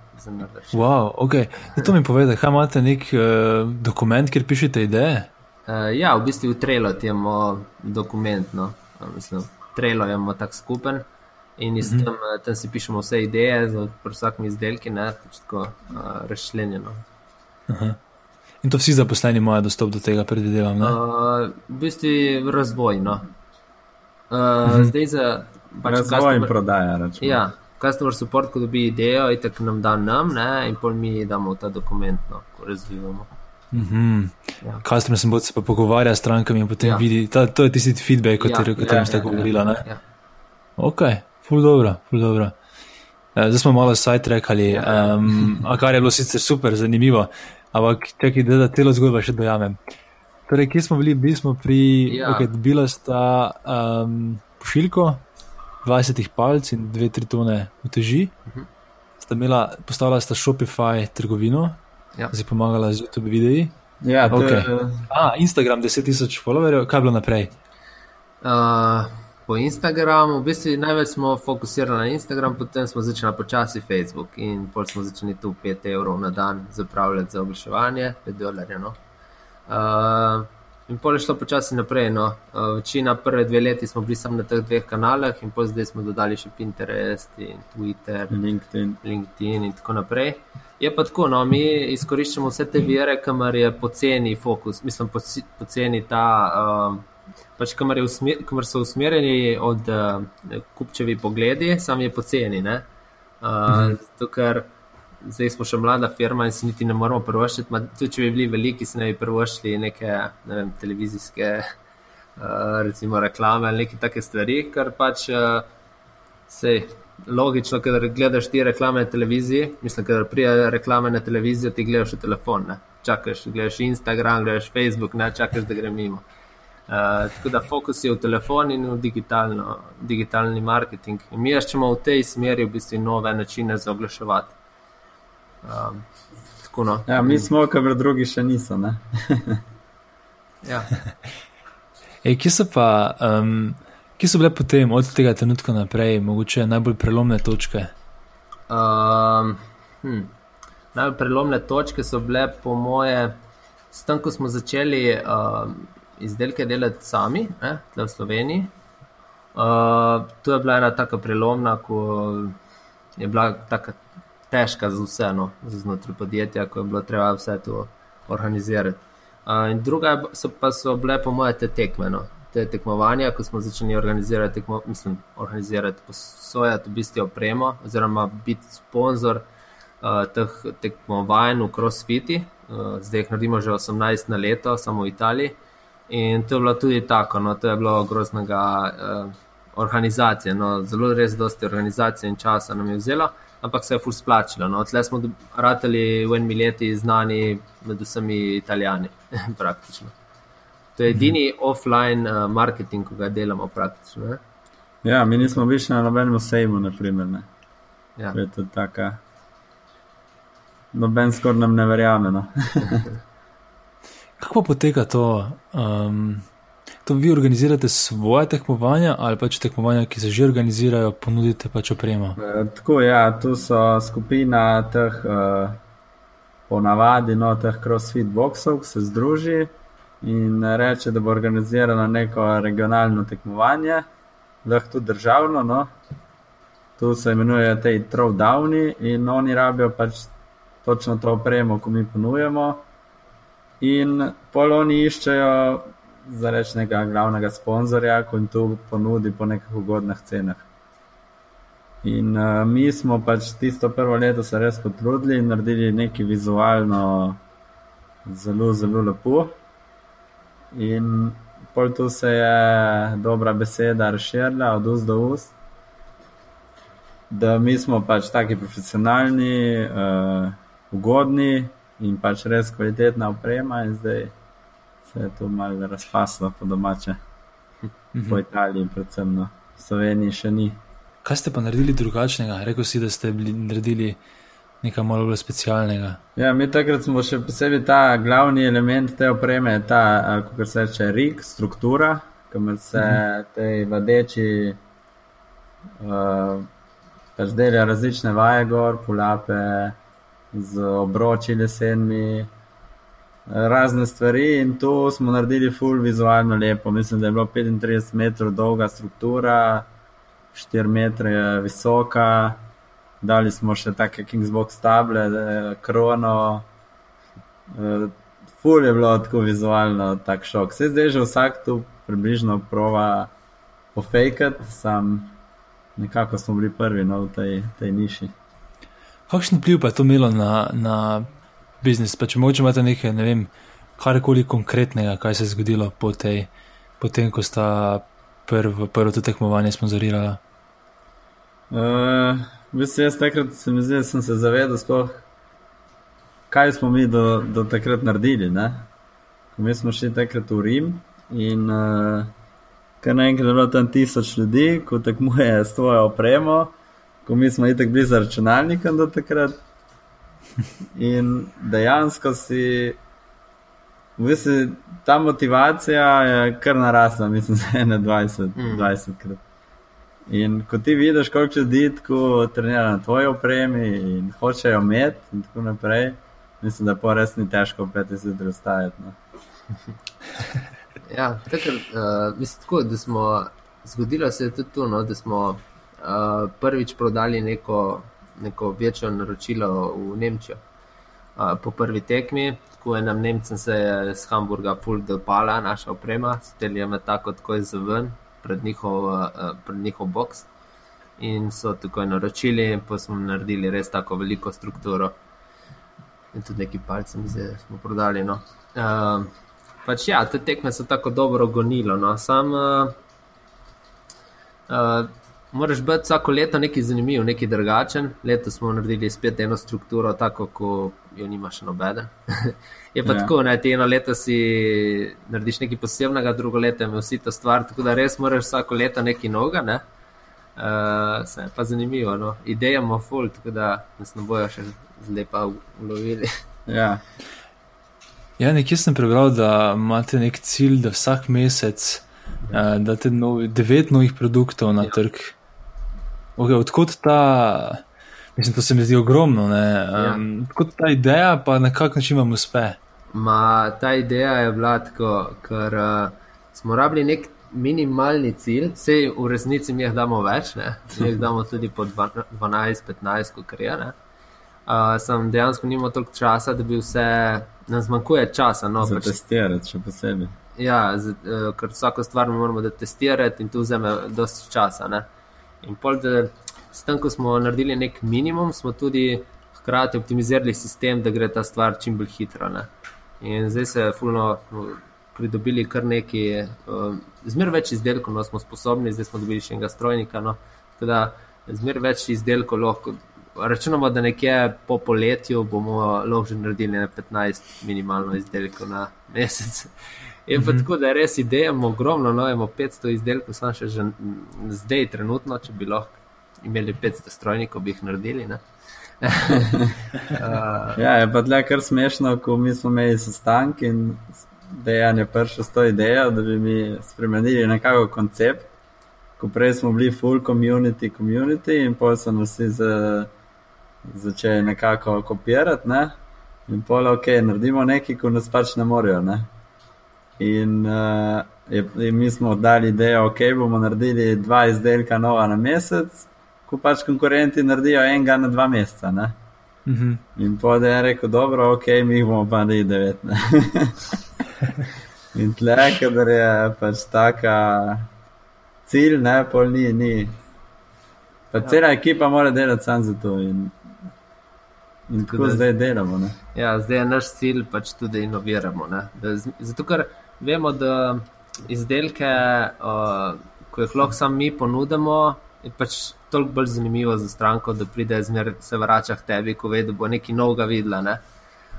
Wow, okay. To mi povede, kaj imate nek uh, dokument, kjer pišete ideje? Uh, ja, v bistvu v Trelo imamo dokument, no. mislim, Trelo imamo tak skupen in iz mhm. -huh. tam, tam si pišemo vse ideje za vsakmi izdelki, ne, pač tako uh, razšlenjeno. Uh -huh. In to vsi zaposleni imajo dostop do tega, predvidevam? Uh, v bistvu razvojno. Uh, uh -huh. Zdaj za pač razvoj in prodaja. Račun. Ja, customer support, ko dobi idejo, in tako nam da nam, ne, in pol mi damo ta dokument, no, ko razvijamo. Mm -hmm. ja. Customer support se pa pogovarja s strankami in potem ja. vidi, ta, to je tisti feedback, o ja, katerem ja, ste ja, govorili. Ja, ja. Ok, ful dobro, ful dobro. Eh, zdaj smo malo sidetrackali, ja. um, kar je bilo sicer super, zanimivo, ampak čakaj, da, da telo zgodbo še dojamem. Torej, kje smo bili? Bili smo pri, ja. okay, bila sta um, pošiljko, 20 palc in 2-3 tone uteži. Uh mhm. -huh. Sta imela, postavila sta Shopify trgovino, ja. zdaj pomagala z YouTube videi. Ja, okay. je... A, Instagram 10 tisoč followerjev, kaj je bilo naprej? Uh, po Instagramu, v bistvu največ smo fokusirali na Instagram, potem smo začeli počasi Facebook in pol smo začeli tu 5 evrov na dan zapravljati za oglaševanje, 5 dolarjev. No? Uh, In pol je šlo počasi naprej. No. Večina prve dve leti smo bili samo na teh dveh kanalih, in zdaj smo dodali še Pinterest, in Twitter, LinkedIn. LinkedIn in tako naprej. Je pa tako, no, mi izkoriščamo vse te vire, kamor je poceni fokus, mislim, poceni ta, uh, pač kamor, usmer, kamor so usmerjeni od uh, kupčevi pogledi, sam je poceni. Uh, mhm. Zato, ker zdaj smo še mlada firma in si niti ne moramo prvoščiti. Tudi če bi bili veliki, si ne bi prvoščili neke ne vem, televizijske uh, recimo, reklame ali neke take stvari, kar pač uh, sej. Logično, ker gledaš ti reklame na televiziji, mislim, ker prija reklame na televizijo, ti gledaš v telefon, ne? čakaš, gledaš Instagram, gledaš Facebook, ne čakaš, da gre mimo. Uh, tako da fokus je v telefon in v digitalni marketing. In mi iščemo v tej smeri v bistvu nove načine za oglaševati. Um, tako, no. ja, mi smo, kar drugi še niso. ja. Ej, kje, so pa, um, kje so bile potem od tega trenutka naprej, mogoče najbolj prelomne točke? Um, hm. Najbolj prelomne točke so bile, po moje, s tem, ko smo začeli um, izdelke delati sami, ne, v Sloveniji. Uh, to je bila ena taka prelomna, ko je bila taka težka za vse, no, znotraj podjetja, ko je bilo treba vse to organizirati. Uh, in druga so pa so bile, po mojem, te tekme, no, te tekmovanja, ko smo začeli organizirati, tekmo, mislim, organizirati posojati v bistvu opremo, oziroma biti sponzor uh, teh tekmovanj v CrossFiti. Uh, zdaj jih naredimo že 18 na leto, samo v Italiji. In to je bilo tudi tako, no, to je bilo groznega uh, organizacije, no, zelo res dosti organizacije in časa nam je vzelo ampak se je ful splačilo. No. Tle smo rateli v enem leti znani med vsemi italijani, praktično. To je edini mhm. offline uh, marketing, ki ga delamo praktično. Ne? Ja, mi nismo bili na nobenem sejmu, naprimer. Ne. Ja. Je to tako. Noben skoraj nam ne verjame. No. Kako poteka to? Um, to vi organizirate svoje tekmovanja ali pač tekmovanja, ki se že organizirajo, ponudite pač opremo? E, tako je, ja, tu so skupina teh, e, ponavadi, no, teh crossfit boxov, ki se združi in reče, da bo organizirala neko regionalno tekmovanje, lahko tudi državno. No. Tu se imenujejo te throwdowni in oni rabijo pač točno to opremo, ko mi ponujemo. In pol oni iščejo za rečnega glavnega sponzorja, ko jim to ponudi po nekih ugodnih cenah. In uh, mi smo pač tisto prvo leto se res potrudili in naredili nekaj vizualno zelo, zelo lepo. In pol tu se je dobra beseda razširila od ust do ust, da mi smo pač taki profesionalni, uh, ugodni in pač res kvalitetna oprema, in zdaj se je to malo razpaslo po domače, po Italiji, predvsem no. v Sloveniji še ni. Kaj ste pa naredili drugačnega? Rekl si, da ste bili naredili nekaj malo bolj specialnega. Ja, mi takrat smo še posebej ta glavni element te opreme, ta, kako se reče, rig, struktura, kamor se mhm. te vadeči uh, pač delajo različne vaje gor, pulape z obroči lesenmi. Razne stvari, in to smo naredili full vizualno lepo. Mislim, da je bilo 35 metrov dolga struktura, 4 metre visoka, dali smo še take Kingsbox table, eh, krono. Eh, ful je bilo tako vizualno, tak šok. Se zdaj že vsak tu približno prova pofejkati, sam nekako smo bili prvi no, v tej, tej niši. Kakšen vpliv pa je to imelo na, na biznis? Pa če mogoče imate nekaj, ne vem, karkoli konkretnega, kaj se je zgodilo po tej, potem, ko sta prvo, prvo to tekmovanje sponzorirala? Uh, V bistvu jaz takrat se mi zdi, da sem se zavedal, sploh, kaj smo mi do, do takrat naredili. Ne? Mi smo šli takrat v Rim in uh, kar naenkrat je bilo tam tisoč ljudi, ko tekmuje s tvojo opremo, ko mi smo itek bili za računalnikom do takrat. In dejansko si, v bistvu, ta motivacija je kar narasla, mislim, za 21, mm. 20 krat. In ko ti vidiš, koliko ljudi tako trenira na tvoji opremi in hočejo imeti, in tako naprej, mislim, da po res ni težko peti zjutraj vstajati. No. ja, takrat, uh, mislim, tako, da smo zgodilo se je tudi to, no, da smo uh, prvič prodali neko, neko večjo naročilo v Nemčijo. Uh, po prvi tekmi, ko je nam Nemcem se je z Hamburga full dopala naša oprema, steli je me tako, tako je zaven, pred njihov, uh, pred njihov box. In so tako naročili, in pa smo naredili res tako veliko strukturo. In tudi neki palce, mi smo prodali. No. Uh, pač ja, te tekme so tako dobro gonilo. No. Sam uh, uh, moraš biti vsako leto nekaj zanimiv, nekaj drugačen. Leto smo naredili spet eno strukturo, tako kot jo nimaš nobeden. je pa ja. tako, da ti eno leto si narediš nekaj posebnega, drugo leto je vsi ta stvar, tako da res moraš vsako leto nekaj noga. Ne? Uh, se je pa zanimivo, no? ideja ima ful, tako da nas ne bojo še zdaj pa ulovili. ja. ja, nekje sem prebral, da imate nek cilj, da vsak mesec uh, date novi, devet novih produktov na ja. trg. Okay, odkot ta Mislim, to se mi zdi ogromno. Um, ja. Kot ta ideja, pa na kak način vam uspe. Ma, ta ideja je bila tako, ker uh, smo rabili nek minimalni cilj, vse v resnici mi jih damo več, ne? mi jih damo tudi po 12-15, kot je. Uh, sem dejansko nimel toliko časa, da bi vse, nam zmanjkuje časa. No, Za pač, testirati, še posebej. Ja, z, uh, ker vsako stvar moramo testirati in to vzame dosti časa. Ne? In pol, da s tem, ko smo naredili nek minimum, smo tudi hkrati optimizirali sistem, da gre ta stvar čim bolj hitro. Ne? In zdaj se je fulno pridobili kar nekaj, um, zmer več izdelkov, no smo sposobni, zdaj smo dobili še enega strojnika. No? Teda, zmer več izdelkov lahko. Računamo, da nekje po poletju bomo lahko že naredili 15 minimalno izdelkov na mesec. Je pa -hmm. tako, da res idejamo ogromno, no, imamo 500 izdelkov, samo še zdaj, trenutno, če bi lahko imeli 500 strojnikov, bi jih naredili. uh, ja, je pa tle kar smešno, ko mi smo imeli sestanek in dejanje prvo s to idejo, da bi mi spremenili nekako koncept. Ko prej smo bili full community, community in pol so nas vsi za, začeli nekako kopirati. Ne? In pol, ok, naredimo nekaj, ko nas pač ne morejo. Ne? In, uh, je, in mi smo dali idejo, ok, bomo naredili dva izdelka nova na mesec, ko pač konkurenti naredijo enega na dva meseca. Ne? Mhm. In potem je rekel, dobro, ok, mi bomo pa naredili devet. In tle, ker je pač taka cilj, ne, pol ni. ni. Pa cela ekipa mora delati sam za to. In, in tako da- zdaj delamo. Ne? Ja, zdaj je naš cilj pač tudi, da inoviramo. ne. Da, zato, ker vemo, da izdelke, uh, ko jih lahko sami mi ponudimo, je pač toliko bolj zanimivo za stranko, da pride zmer se vrača k tebi, ko ve, da bo nekaj novega videla. Ne.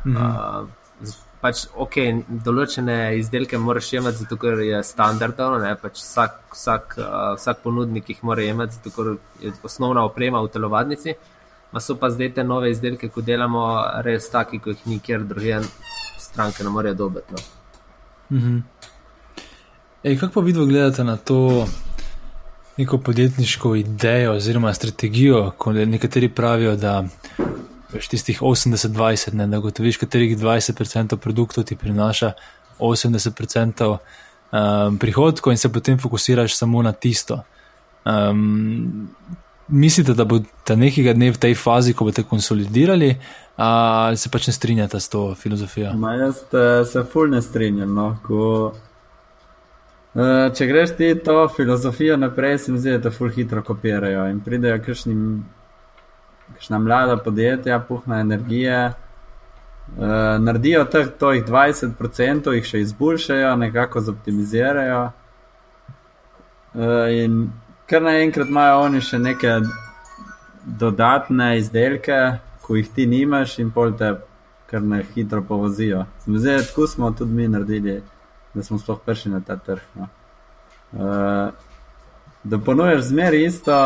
Mhm. Uh, pač, okay, določene izdelke moraš imeti, zato ker je standardno. ne, Pač vsak, vsak, uh, vsak ponudnik jih mora imeti, zato ker je osnovna oprema v telovadnici. Ma so pa zdaj te nove izdelke, ko delamo, res taki, ki jih nikjer drugje stranke ne morejo dobiti. No. Mhm. Ej, kako pa vidno gledate na to neko podjetniško idejo oziroma strategijo, ko nekateri pravijo, da veš tistih 80-20, ne, da gotoviš, katerih 20% produktov ti prinaša 80% um, prihodkov in se potem fokusiraš samo na tisto. Um, mislite, da boste nekega dne v tej fazi, ko boste konsolidirali, ali se pač ne strinjate s to filozofijo? Ma jaz eh, se ful ne strinjam. No, ko, eh, če greš ti to filozofijo naprej, se mi zdi, da te ful hitro kopirajo in pridejo kakšni, kakšna mlada podjetja, puhna energije. Uh, naredijo teh tojih 20%, jih še izboljšajo, nekako zoptimizirajo. Uh, in kar naenkrat imajo oni še neke dodatne izdelke, ko jih ti nimaš, in pol te kar na hitro povozijo. Zdi, tako smo tudi mi naredili, da smo sploh prišli na ta trg. No. Uh, da ponujaš zmeraj isto,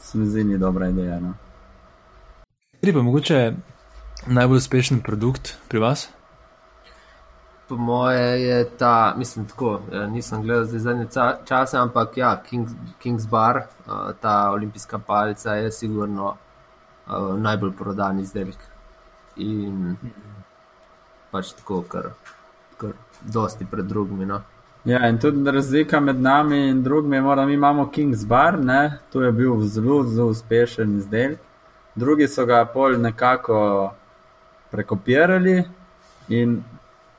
se mi zdi, ni dobra ideja. No. Kateri pa mogoče najbolj uspešen produkt pri vas? Po moje je ta, mislim, tako, eh, nisem gledal zdaj zadnje čase, ampak ja, Kings, Kings Bar, eh, ta olimpijska palica je sigurno uh, najbolj prodan izdelek. In pač tako, kar, kar dosti pred drugimi. No. Ja, in tudi razlika med nami in drugimi je, da mi imamo Kings Bar, ne? to je bil zelo, zelo uspešen izdelek. Drugi so ga pol nekako prekopirali in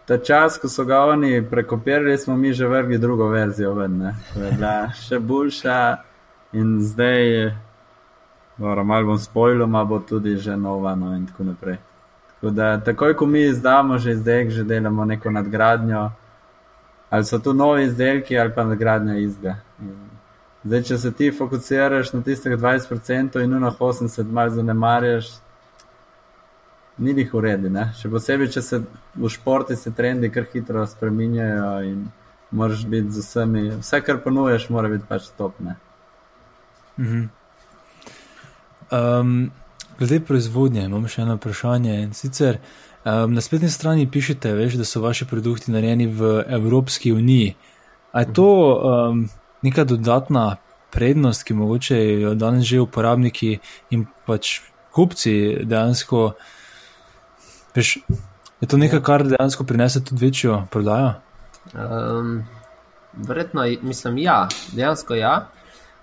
ta čas, ko so ga oni prekopirali, smo mi že vrgli drugo verzijo ven, ne? ko je bila še boljša in zdaj, dobro, malo bom spojil, ma bo tudi že nova no, in tako naprej. Tako da takoj, ko mi izdamo že izdelek, že delamo neko nadgradnjo, ali so to novi izdelki ali pa nadgradnja izga. Zdaj, če se ti fokusiraš na tistih 20% in na 80% malo zanemarjaš, ni jih uredi. Ne? Še posebej, če se v športi se trendi kar hitro spreminjajo in moraš biti z vsemi, vse, kar ponujaš, mora biti pač topne. Mhm. Um, glede proizvodnje, imam še eno vprašanje. In sicer um, na spletni strani pišete, veš, da so vaši produkti narejeni v Evropski uniji. A je to um, neka dodatna prednost, ki mogoče jo danes že uporabniki in pač kupci dejansko, veš, je to nekaj, kar dejansko prinese tudi večjo prodajo? Um, verjetno, mislim, ja, dejansko ja.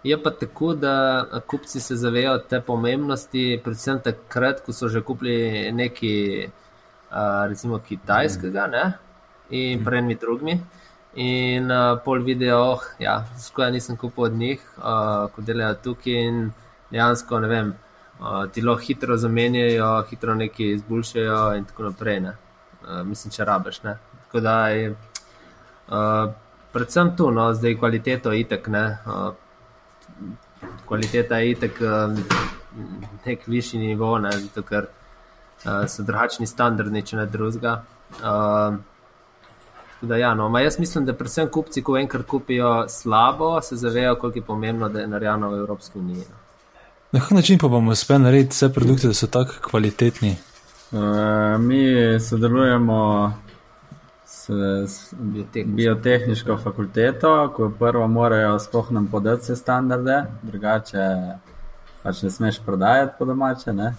Je pa tako, da kupci se zavedajo te pomembnosti, predvsem takrat, ko so že kupili nekaj, uh, recimo, kitajskega ne? in pred mi drugimi. In uh, pol vidijo, oh, ja, skoraj nisem kupil od njih, uh, ko delajo tukaj in dejansko ne vem, uh, ti lahko hitro zamenjajo, hitro nekaj izboljšajo in tako naprej. Ne? Uh, mislim, če rabeš. Ne? Tako da je uh, predvsem tu, no, zdaj kvaliteto itek, ne. Uh, kvaliteta je itek uh, nek višji nivo, ne, zato ker uh, so drugačni standardi, če ne drugega. Uh, da, ja, no, ma jaz mislim, da predvsem kupci, ko enkrat kupijo slabo, se zavedajo, koliko je pomembno, da je narejeno v Evropski uniji. no. Na kak način pa bomo uspeli narediti vse produkte, da so tako kvalitetni? Uh, mi sodelujemo s, s Biotehniško. biotehniško fakulteto, ko prvo morajo sploh nam podati vse standarde, drugače pač ne smeš prodajati po domače. Ne?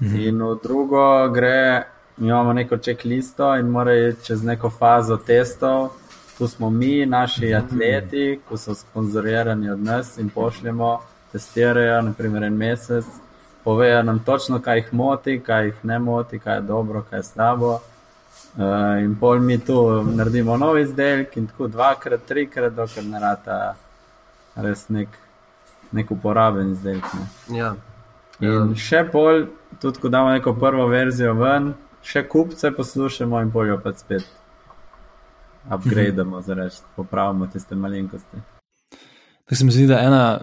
In v drugo gre imamo neko čeklisto in morajo iti čez neko fazo testov. Tu smo mi, naši atleti, ki so sponzorirani od nas in pošljemo, testirajo, naprimer, en mesec, povejo nam točno, kaj jih moti, kaj jih ne moti, kaj je dobro, kaj je slabo. Uh, in pol mi tu naredimo nov izdelek, in tako dvakrat, trikrat, dokler ne rata res nek, nek uporaben izdelek. Ne. Ja. In še pol, tudi ko damo neko prvo verzijo ven, še kupce poslušamo in pol jo pa spet upgrademo, zareč, popravimo tiste malenkosti. Tako se mi zdi, da ena,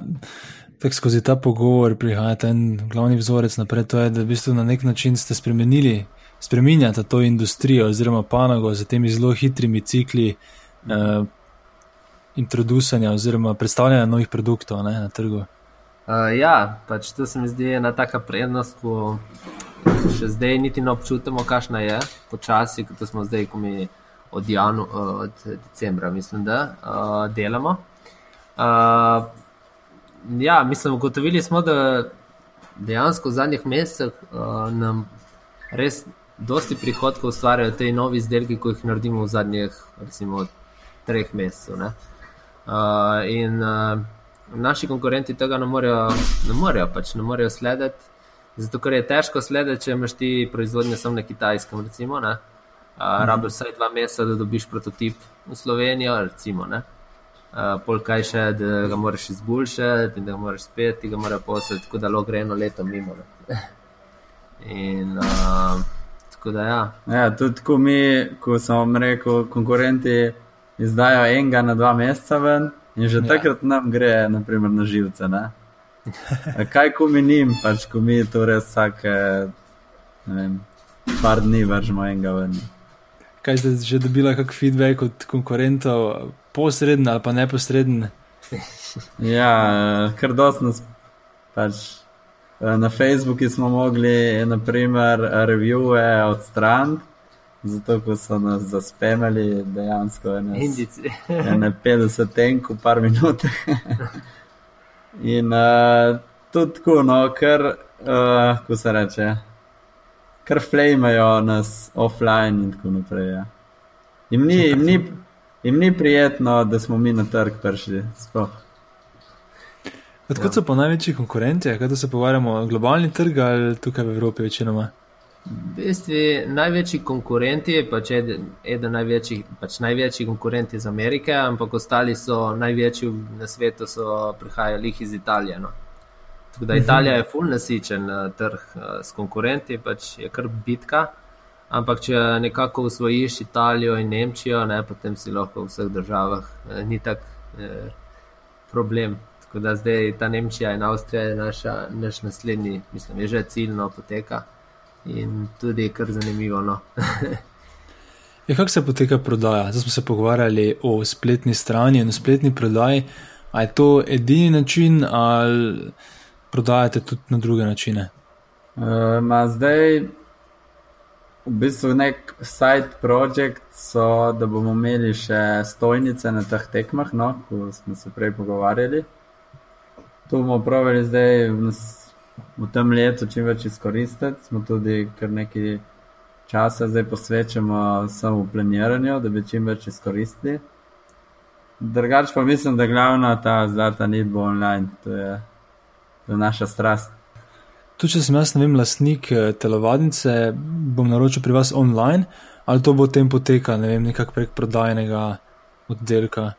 tako skozi ta pogovor prihaja ten glavni vzorec naprej, to je, da v bistvu na nek način ste spremenili, spreminjate to industrijo oziroma panogo z temi zelo hitrimi cikli eh, introducanja oziroma predstavljanja novih produktov ne, na trgu. Uh, ja, pač to se mi zdi ena taka prednost, ko še zdaj niti ne občutimo, kakšna je, počasi, kot smo zdaj, ko mi od, janu, od decembra, mislim, da uh, delamo. Uh, ja, mislim, ugotovili smo, da dejansko v zadnjih mesecih uh, nam res dosti prihodkov ustvarjajo te novi izdelki, ko jih naredimo v zadnjih, recimo, treh mesecev. Uh, in uh, naši konkurenti tega ne morejo, ne morejo, pač, ne morejo slediti. Zato, ker je težko slediti, če imaš ti proizvodnje samo na kitajskem. Recimo, uh, mhm. Rabiš vsaj dva meseca, da dobiš prototip v Slovenijo. Recimo, uh, pol kaj še, da ga moraš izboljšati da ga moraš spet, ti ga moraš poslati, tako da lahko gre eno leto mimo. in, uh, tako da, ja. ja, tudi ko mi, ko sem vam rekel, konkurenti izdajo enega na dva meseca ven. In že ja. takrat nam gre, naprimer, na živce. Ne? Kaj ko mi njim, pač ko mi to res vsake, ne vem, par dni vržemo enega ven. Kaj ste že dobili, kak feedback od konkurentov, posreden ali pa neposreden? Ja, kar dosti nas pač. Na Facebooku smo mogli, naprimer, revije odstraniti, Zato, ko so nas zaspemali, dejansko je ne 50 tenk v par minut. in uh, tudi tako, no, ker, uh, ko se reče, kar flejmajo nas offline in tako naprej. Ja. Im, ni, im, ni, im ni prijetno, da smo mi na trg prišli. Odkud so pa največji konkurenti, kaj se pogovarjamo, globalni trg ali tukaj v Evropi večinoma? V bistvu največji konkurenti, pač eden največjih, pač največji konkurenti iz Amerike, ampak ostali so največji na svetu, so prihajali iz Italije. No. Tako da Italija je full nasičen eh, trg eh, s konkurenti, pač je kar bitka. Ampak če nekako usvojiš Italijo in Nemčijo, ne, potem si lahko v vseh državah, eh, ni tak eh, problem. Tako da zdaj ta Nemčija in Avstrija je naša, naš naslednji, mislim, je že ciljno poteka in tudi kar zanimivo. No. je, kako se poteka prodaja? Zdaj smo se pogovarjali o spletni strani in o spletni prodaji. A je to edini način, ali prodajate tudi na druge načine? Uh, zdaj, v bistvu, nek side project so, da bomo imeli še stojnice na teh tekmah, no, ko smo se prej pogovarjali. To bomo pravili zdaj v nas v tem letu čim več izkoristiti. Smo tudi kar nekaj časa zdaj posvečamo samo v planiranju, da bi čim več izkoristili. Drugač pa mislim, da glavna ta zlata ni bo online, to je, to je naša strast. Tu, če sem jaz, ne vem, lastnik eh, telovadnice, bom naročil pri vas online, ali to bo tem poteka, ne vem, nekako prek prodajnega oddelka.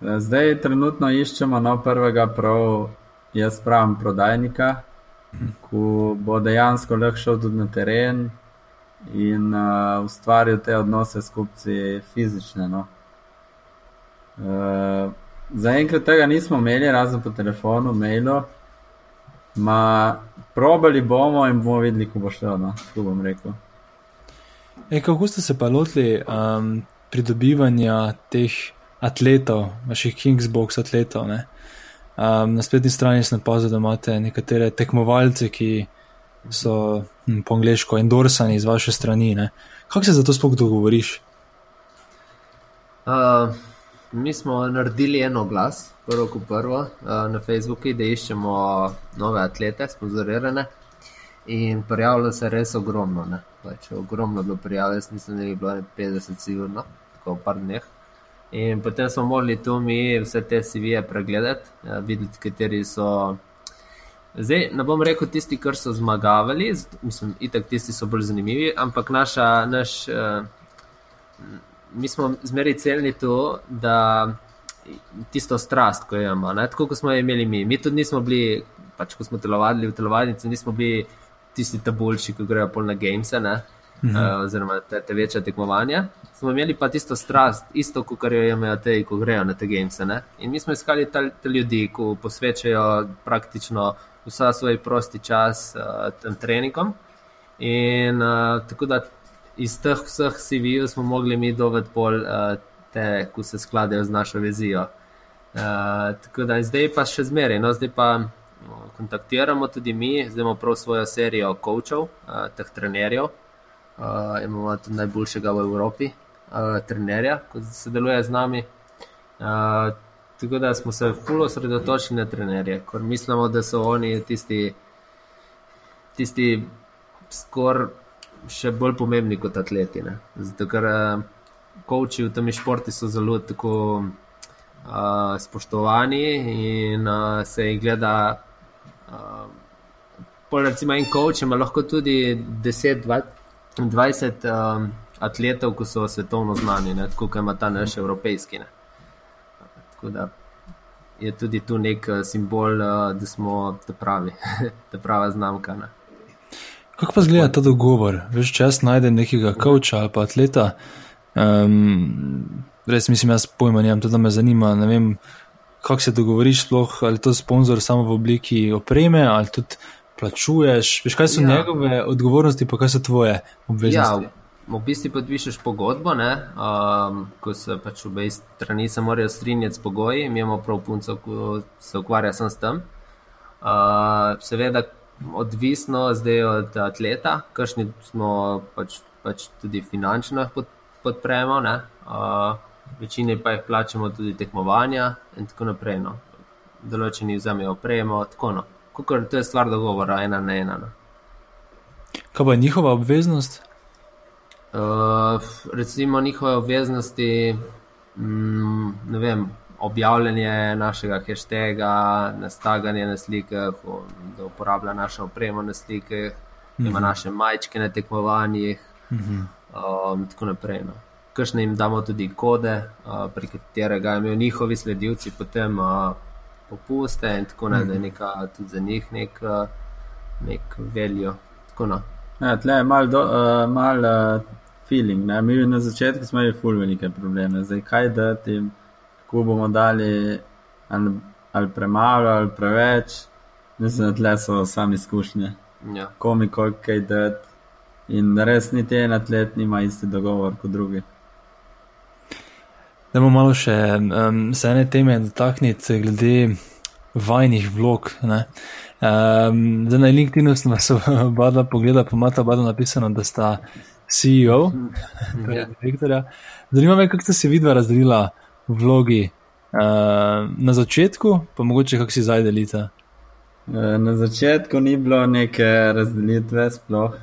Zdaj trenutno iščemo nov prvega prav, jaz pravim, prodajnika, ko bo dejansko lahko šel tudi na teren in uh, ustvaril te odnose s kupci fizične. No. Uh, Zaenkrat tega nismo imeli, razen po telefonu, mailu. Ma, probali bomo in bomo videli, kako bo šlo. No, tako bom rekel. E, kako ste se pa lotili um, pridobivanja teh atletov, vaših Kingsbox atletov? Uh, Um, na spletni strani sem opazil, da imate nekatere tekmovalce, ki so hm, po angliško endorsani iz vaše strani. Ne? Kako se za to sploh dogovoriš? Uh, mi smo naredili eno glas, prvo kot prvo, uh, na Facebooku, da iščemo nove atlete, sponzorirane. In prijavilo se je res ogromno. Pač, ogromno je bilo prijav, jaz mislim, da je bilo 50, sigurno, tako v par dneh. In potem smo morali tu mi vse te CV-je pregledati, ja, videti, kateri so. Zdaj, ne bom rekel tisti, ki so zmagali, mislim, itak tisti so bolj zanimivi, ampak naša, naš, uh, mi smo zmeri celni to, da tisto strast, ko imamo, ne? tako kot smo imeli mi. Mi tudi nismo bili, pač ko smo telovadili v telovadnici, nismo bili tisti tabulči, ki grejo pol na games, uh -huh. uh, oziroma te, te večje tekmovanja. Smo imeli pa tisto strast, isto, kot jo imajo te, ko grejo na te games. In mi smo iskali te, te ljudi, ki posvečajo praktično vsa svoj prosti čas uh, tem treningom. In uh, tako da iz teh vseh CV-jev smo mogli mi doved bolj uh, te, ki se skladajo z našo vizijo. Uh, tako da zdaj pa še zmeraj, no zdaj pa no, kontaktiramo tudi mi, zdaj imamo prav svojo serijo coachov, uh, teh trenerjev. Uh, imamo tudi najboljšega v Evropi, uh, trenerja, ki sodeluje z nami. Uh, tako da smo se fully osredotočili na trenerje, ker mislimo, da so oni tisti, tisti skoraj še bolj pomembni kot atleti. Ne? Zato, ker koči v tem športu so zelo tako uh, spoštovani in uh, se jih gleda. Uh, recimo, en koč ima lahko tudi 10-20 um, atletov, ki so svetovno znani, ne? tako kot ima ta naš evropejski. Ne? Tako da je tudi tu nek simbol, uh, da smo ta pravi, ta prava znamka. Ne? Kako pa zgleda ta dogovor? Veš, čas najde nekega kavča ali pa atleta. Um, res mislim, jaz pojma nimam, tudi me zanima. Ne vem, kako se dogovoriš, sploh ali to sponzor samo v obliki opreme ali tudi plačuješ. Veš, kaj so ja. njegove odgovornosti, pa kaj so tvoje obveznosti. Ja. V bistvu podpišeš pogodbo, um, ko se pač obe strani se morajo strinjati s pogoji. Mi imamo prav punco, ki se ukvarja samo s tem. Uh, seveda, odvisno zdaj od atleta, kakšni smo pač, pač tudi finančno podpremo, uh, večini pa jih plačamo tudi tekmovanja in tako naprej. No. Določeni vzamejo opremo, tako no. Kukor, to je stvar dogovora, ena na ena. No. Kaj pa je njihova obveznost? Uh, recimo njihove obveznosti, mm, ne vem, objavljanje našega hashtaga, nastaganje na slikah, da uporablja našo opremo na slikah, da ima mhm. naše majčke na tekmovanjih in mhm. um, tako naprej. No. Kršne jim damo tudi kode, uh, pri katerega imajo njihovi sledilci potem uh, popuste in tako naprej, da je neka, tudi za njih nek, uh, nek veljo. No. Ja, tle je malo uh, mal, uh, feeling. Ne? Mi na začetku smo imeli fulve neke probleme, zdaj kaj da ti kako bomo dali ali, ali premalo ali preveč. Mislim, da tle so sami izkušnje. Ja. Komi, koliko kaj dati. In res niti en atlet nima isti dogovor kot drugi. Da bomo malo še um, se ene teme dotakniti, glede vajnih vlog. Um, na LinkedIn-u smo se oba dva pogledala, pa imata oba napisano, da sta CEO, torej ja. direktorja. Zanima me, kako ste se vidva razdelila vlogi uh, na začetku, pa mogoče kako si zdaj delite? Eh, na začetku ni bilo neke razdelitve, sploh.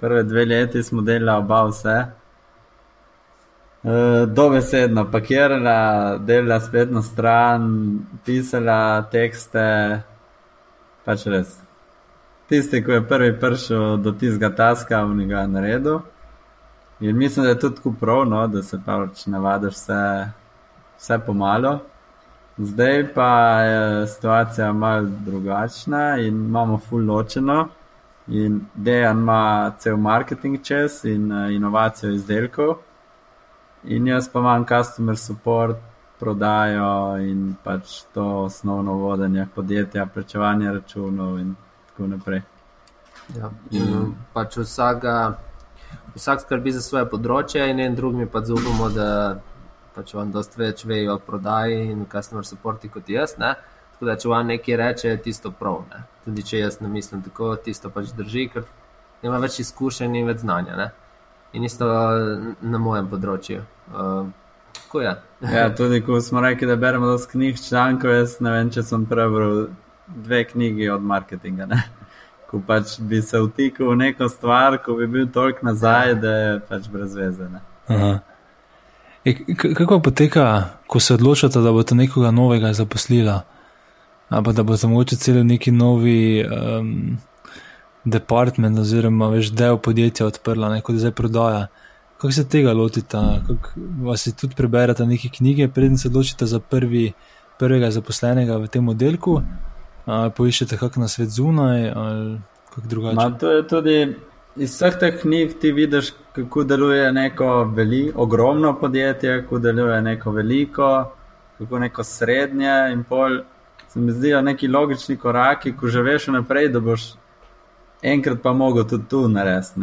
Prve dve leti smo delali oba vse. Uh, dobesedno pakirala, delala spletno stran, pisala tekste, pač res. Tisti, ki je prvi prišel do tistega taska, v njega naredil. In mislim, da je tudi prav, no, da se pač navadiš vse vse pomalo. Zdaj pa je situacija malo drugačna in imamo full ločeno. In Dejan ima cel marketing čez in uh, inovacijo izdelkov, in jaz pa imam customer support, prodajo in pač to osnovno vodenje podjetja, plačevanje računov in tako naprej. Ja, in in pač vsaka, vsak skrbi za svoje področje, in en drug mi pa zaupamo, da pač vam dosta več vejo o prodaji in customer supporti kot jaz. Ne? Tako da, če vam nekaj reče, je tisto prav. Ne? Tudi če jaz ne mislim tako, tisto pač drži, ker ima več izkušenj in več znanja. Ne? In isto na mojem področju. Uh, ja, tudi ko smo rekli, da beremo dosti knjig, člankov, jaz ne vem, če sem prebral dve knjigi od marketinga. ko pač bi se vtikal v neko stvar, ko bi bil toliko nazaj, da je pač brez veze. E, kako poteka, ko se odločate, da boste nekoga novega zaposlili, ali da boste mogoče celo neki novi um, department oziroma več del podjetja odprla, neko da zdaj prodaja. Kako se tega lotite, kako vas tudi preberete neke knjige, preden se odločite za prvi, prvega zaposlenega v tem oddelku, ali poiščete kak na svet zunaj, ali kako drugače? Ma, to je tudi iz vseh teh knjig ti vidiš, kako deluje neko veliko, ogromno podjetje, kako deluje neko veliko, kako neko srednje pol. Se mi zdijo neki logični koraki, ko že veš naprej, da boš enkrat pa mogel tudi tu narediti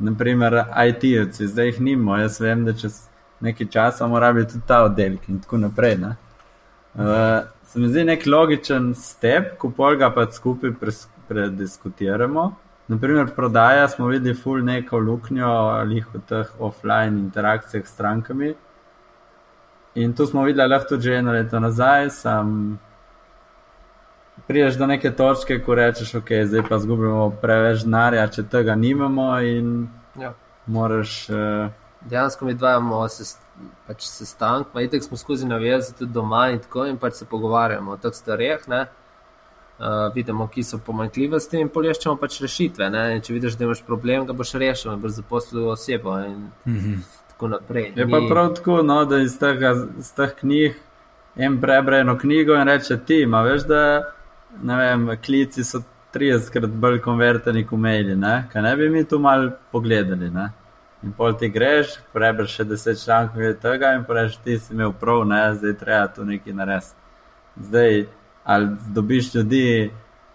naprimer IT-jevci, zdaj jih nimo, jaz vem, da čez nekaj časa mora biti tudi ta oddelek in tako naprej. Ne? Uh, se mi zdi nek logičen step, ko pol ga pa skupaj prediskutiramo. Naprimer, prodaja smo videli ful neko luknjo ali v teh offline interakcijah s strankami. In tu smo videli lahko tudi že eno leto nazaj, sem priješ do neke točke, ko rečeš, ok, zdaj pa zgubimo preveč denarja, če tega nimamo in ja. moraš. Uh, Dejansko mi dvajamo se, pač sestank, pa itek smo skozi navezati tudi doma in tako in pač se pogovarjamo o teh starih, ne. Uh, vidimo, ki so pomanjkljivosti in polješčemo pač rešitve. Če vidiš, da imaš problem, ga boš rešil boš zaposlil osebo in mm -hmm. tako naprej. Je Ni... pa prav tako, no, da iz teh, iz teh knjig en prebere eno knjigo in reče ti, ima veš, da vem, klici so 30krat bolj konverteni kot maili, ne? kaj ne bi mi tu mal pogledali. Ne? In pol ti greš, prebereš še deset člankov tega in rečeš, ti si imel prav, ne? zdaj treba tu nekaj narediti. Zdaj, ali dobiš ljudi,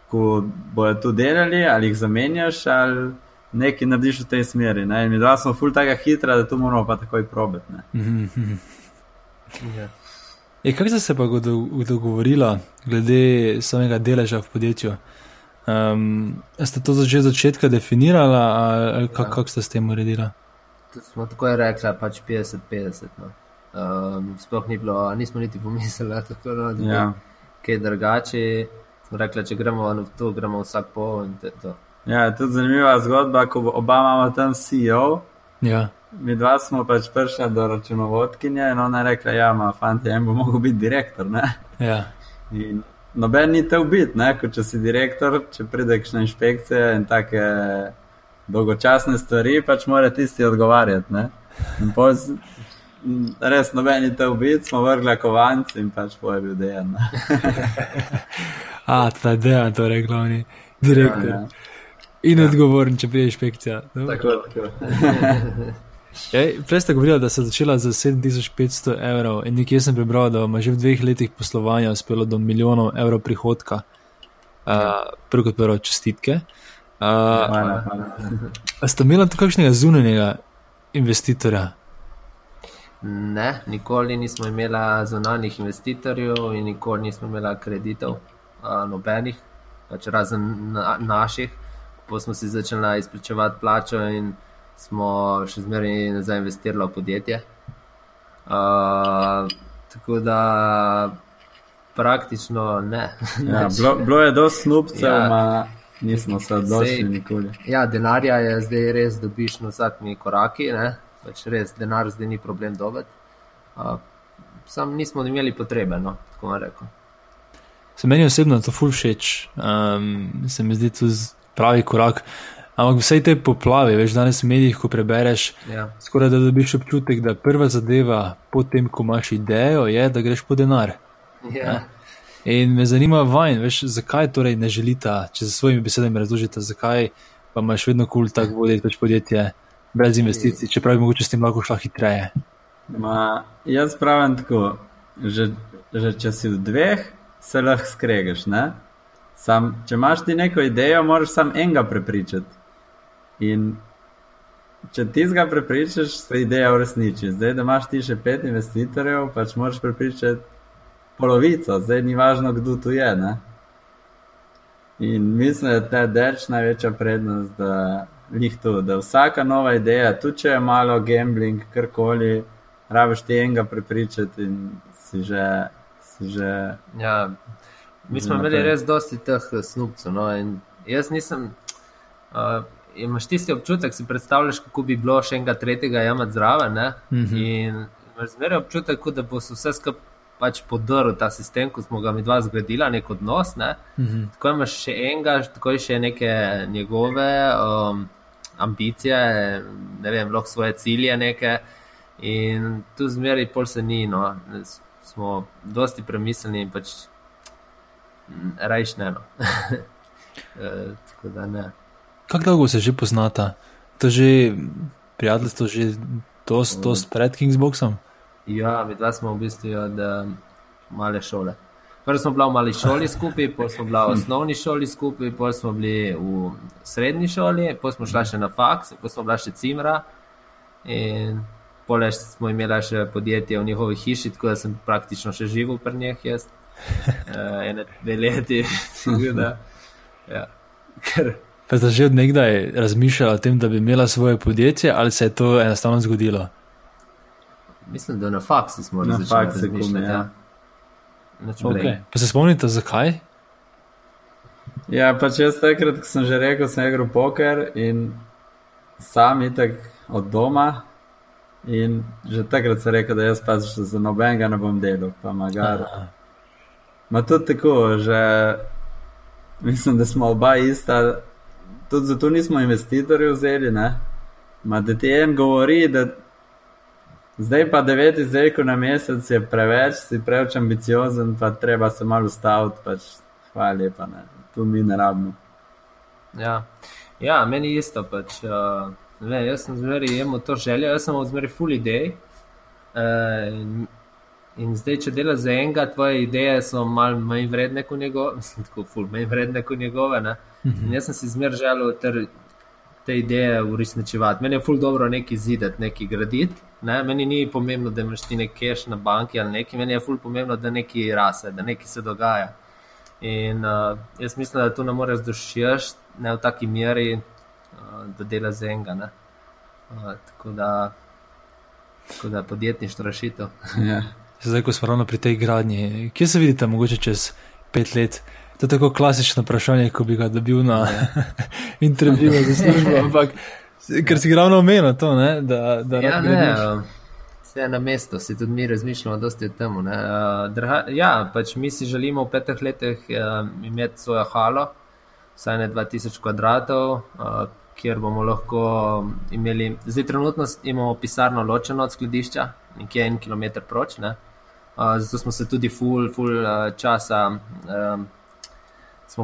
ko bojo tu delali, ali jih zamenjaš, ali nekaj narediš v tej smeri. Ne? In mi dva smo ful tako hitra, da tu moramo pa takoj probati. yeah. E, kako ste se pa dogovorili glede samega deleža v podjetju? Um, ste to že od začetka definirali ali kak, ja. kako ste s tem uredili? Smo tako rekli, pač 50-50. No. Um, sploh ni bilo, nismo niti pomislili, da je to ja. Kaj drugače. Smo rekli, če gremo v to, gremo vsak po. Ja, to je zanimiva zgodba, ko oba imamo tam CEO. Ja. Mi dva smo pač prišli do računovodkinje in ona je rekla: Ja, ma, fanti, en bo mogel biti direktor. Ja. Noben ni te ubit, kot če si direktor, če prideš na inšpekcije in take dolgočasne stvari, pač mora tisti odgovarjati. Poz, res noben ni te ubit, smo vrgli kovanci in pač poje bil dejan. A, ta dejan, torej glavni direktor. Ja, ja. In ja. odgovoren, če pride inšpekcija. No? Tako, tako. Prej ste govorili, da ste začela za 7500 evrov in nekje sem prebral, da vam je že v dveh letih poslovanja uspelo do milijonov evrov prihodka. Uh, prvo kot prvo čestitke. Uh, hvala, hvala. Ste imeli tudi kakšnega zunanjega investitorja? Ne, nikoli nismo imeli zunanjih investitorjev in nikoli nismo imeli kreditov, uh, nobenih, pač razen na, naših. Pa smo si začeli izplačevati plačo in smo še zmeraj za investirali v podjetje. Uh, tako da praktično ne. Ja, bilo, bilo je dosti snupcev, ja. nismo se odločili nikoli. Ja, denarja je zdaj res dobiš na vsakmi koraki, pač res denar zdaj ni problem dobiti. Uh, sam nismo imeli potrebe, no, tako vam rekel. Se meni osebno to ful všeč, um, se mi zdi to pravi korak. Ampak vse te poplave, veš, danes v medijih, ko prebereš, ja. skoraj da dobiš občutek, da prva zadeva, potem ko imaš idejo, je, da greš po denar. Ja. In me zanima, vajen, veš, zakaj torej ne želite, če za svojimi besedami razložite, zakaj pa imaš vedno kul cool tak voditi pač podjetje brez investicij, čeprav bi mogoče s tem lahko šla hitreje. Ma, jaz pravim tako, že, že če si v dveh, se lahko skregaš. Sam, če imaš ti neko idejo, moraš sam enega prepričati. In če ti zga prepričaš, se ideja uresniči. Zdaj, da imaš ti še pet investitorjev, pač moraš prepričati polovico, zdaj ni važno, kdo tu je. Ne? In mislim, da je ta deč največja prednost, da, to, da vsaka nova ideja, tudi če je malo gambling, karkoli, rabiš ti enega prepričati in si že. Si že ja, mi smo imeli res dosti teh snupcev. No, jaz nisem. Uh, imaš tisti občutek, si predstavljaš, kako bi bilo še enega tretjega jamati zraven. Mm -hmm. In imaš zmeraj občutek, da bo vse skupaj pač podrl ta sistem, ko smo ga mi dva zgradila, nek odnos. Ne? Mm -hmm. Tako imaš še enega, tako je še neke njegove um, ambicije, ne vem, lahko svoje cilje neke. In tu zmeraj pol se ni, no. smo dosti premisleni in pač rajšne. No. e, tako da ne. Kako dolgo se že poznata? To že prijateljstvo, že dost, dost pred Kingsboxom? Ja, mi dva smo v bistvu od uh, male šole. Prvo smo bili v mali šoli skupaj, potem smo bili v osnovni šoli skupaj, potem smo bili v srednji šoli, potem smo šli še na faks, potem smo bili še cimra. In poleg smo imeli še podjetje v njihovi hiši, tako da sem praktično še živel pri njih, jaz. Uh, ene dve leti, da. Ja. Ker Pa ste že od nekdaj razmišljali o tem, da bi imela svoje podjetje, ali se je to enostavno zgodilo? Mislim, da na faksu smo na faksu razmišljali. Ja. Okay. Pa se spomnite, zakaj? Ja, pač jaz takrat, ko sem že rekel, sem igral poker in sam itek od doma. In že takrat sem rekel, da jaz pač za nobenega ne bom delal, pa magar. Ma tudi tako, že mislim, da smo oba ista tudi zato nismo investitorje vzeli. Ma, da ti en govori, da zdaj pa devet izdelkov na mesec je preveč, si preveč ambiciozen, pa treba se malo ustaviti. Pač, hvala lepa, ne. tu mi ne rabimo. Ja. ja, meni isto. Pač, uh, ne, jaz sem zmeraj imel to željo, jaz sem zmeraj full idej. Uh, In zdaj, če delaš za enega, tvoje ideje so malo manj vredne kot njegove, mislim, tako ful, manj vredne kot njegove. Uh mhm. -huh. Jaz sem si zmer želel te ideje uresničevati. Meni je ful dobro nekaj zidati, nekaj graditi. Ne? Meni ni pomembno, da imaš ti nekaj cash na banki ali nekaj, meni je ful pomembno, da nekaj rase, da nekaj se dogaja. In uh, jaz mislim, da to ne moreš doširiti, ne v taki meri, uh, da delaš za enega. Uh, tako da, tako da podjetništvo rešitev. Ja. Zdaj, ko smo ravno pri tej gradnji, kje se vidite, mogoče čez pet let? To je tako klasično vprašanje, ko bi ga dobil na intervjuju za službo, ampak ker si ravno omenil to, ne, da, da ja, ne, vse je na mestu, si tudi mi razmišljamo, da ste o tem. Ja, pač mi si želimo v petih letih imeti svojo halo, vsaj ne 2000 kvadratov. Kjer bomo lahko imeli, zdaj trenutno imamo pisarno ločeno od skladišča, nekje en kilometr proč. Ne? zato smo se tudi full, full uh, časa um,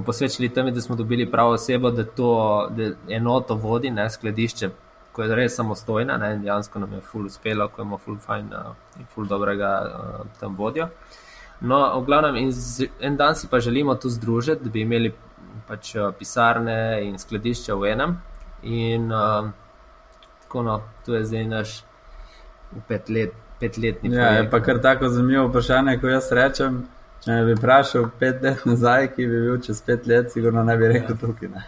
posvečali temu, da smo dobili pravo osebo, da to da enoto vodi, ne skladišče, ko je res samostojna. Ne, dejansko nam je full uspelo, ko imamo full fajn uh, in full dobrega uh, tam vodjo. No, v glavnem, z, en dan si pa želimo tu združiti, da bi imeli pač pisarne in skladišče v enem. In uh, tako, no, tu je zdaj naš pet let, petletni. Ja, je pa kar tako zanimivo vprašanje, ko jaz rečem. Če me bi vprašal pet let nazaj, ki bi bil čez pet let, sigurno ne bi rekel tukaj. Ne.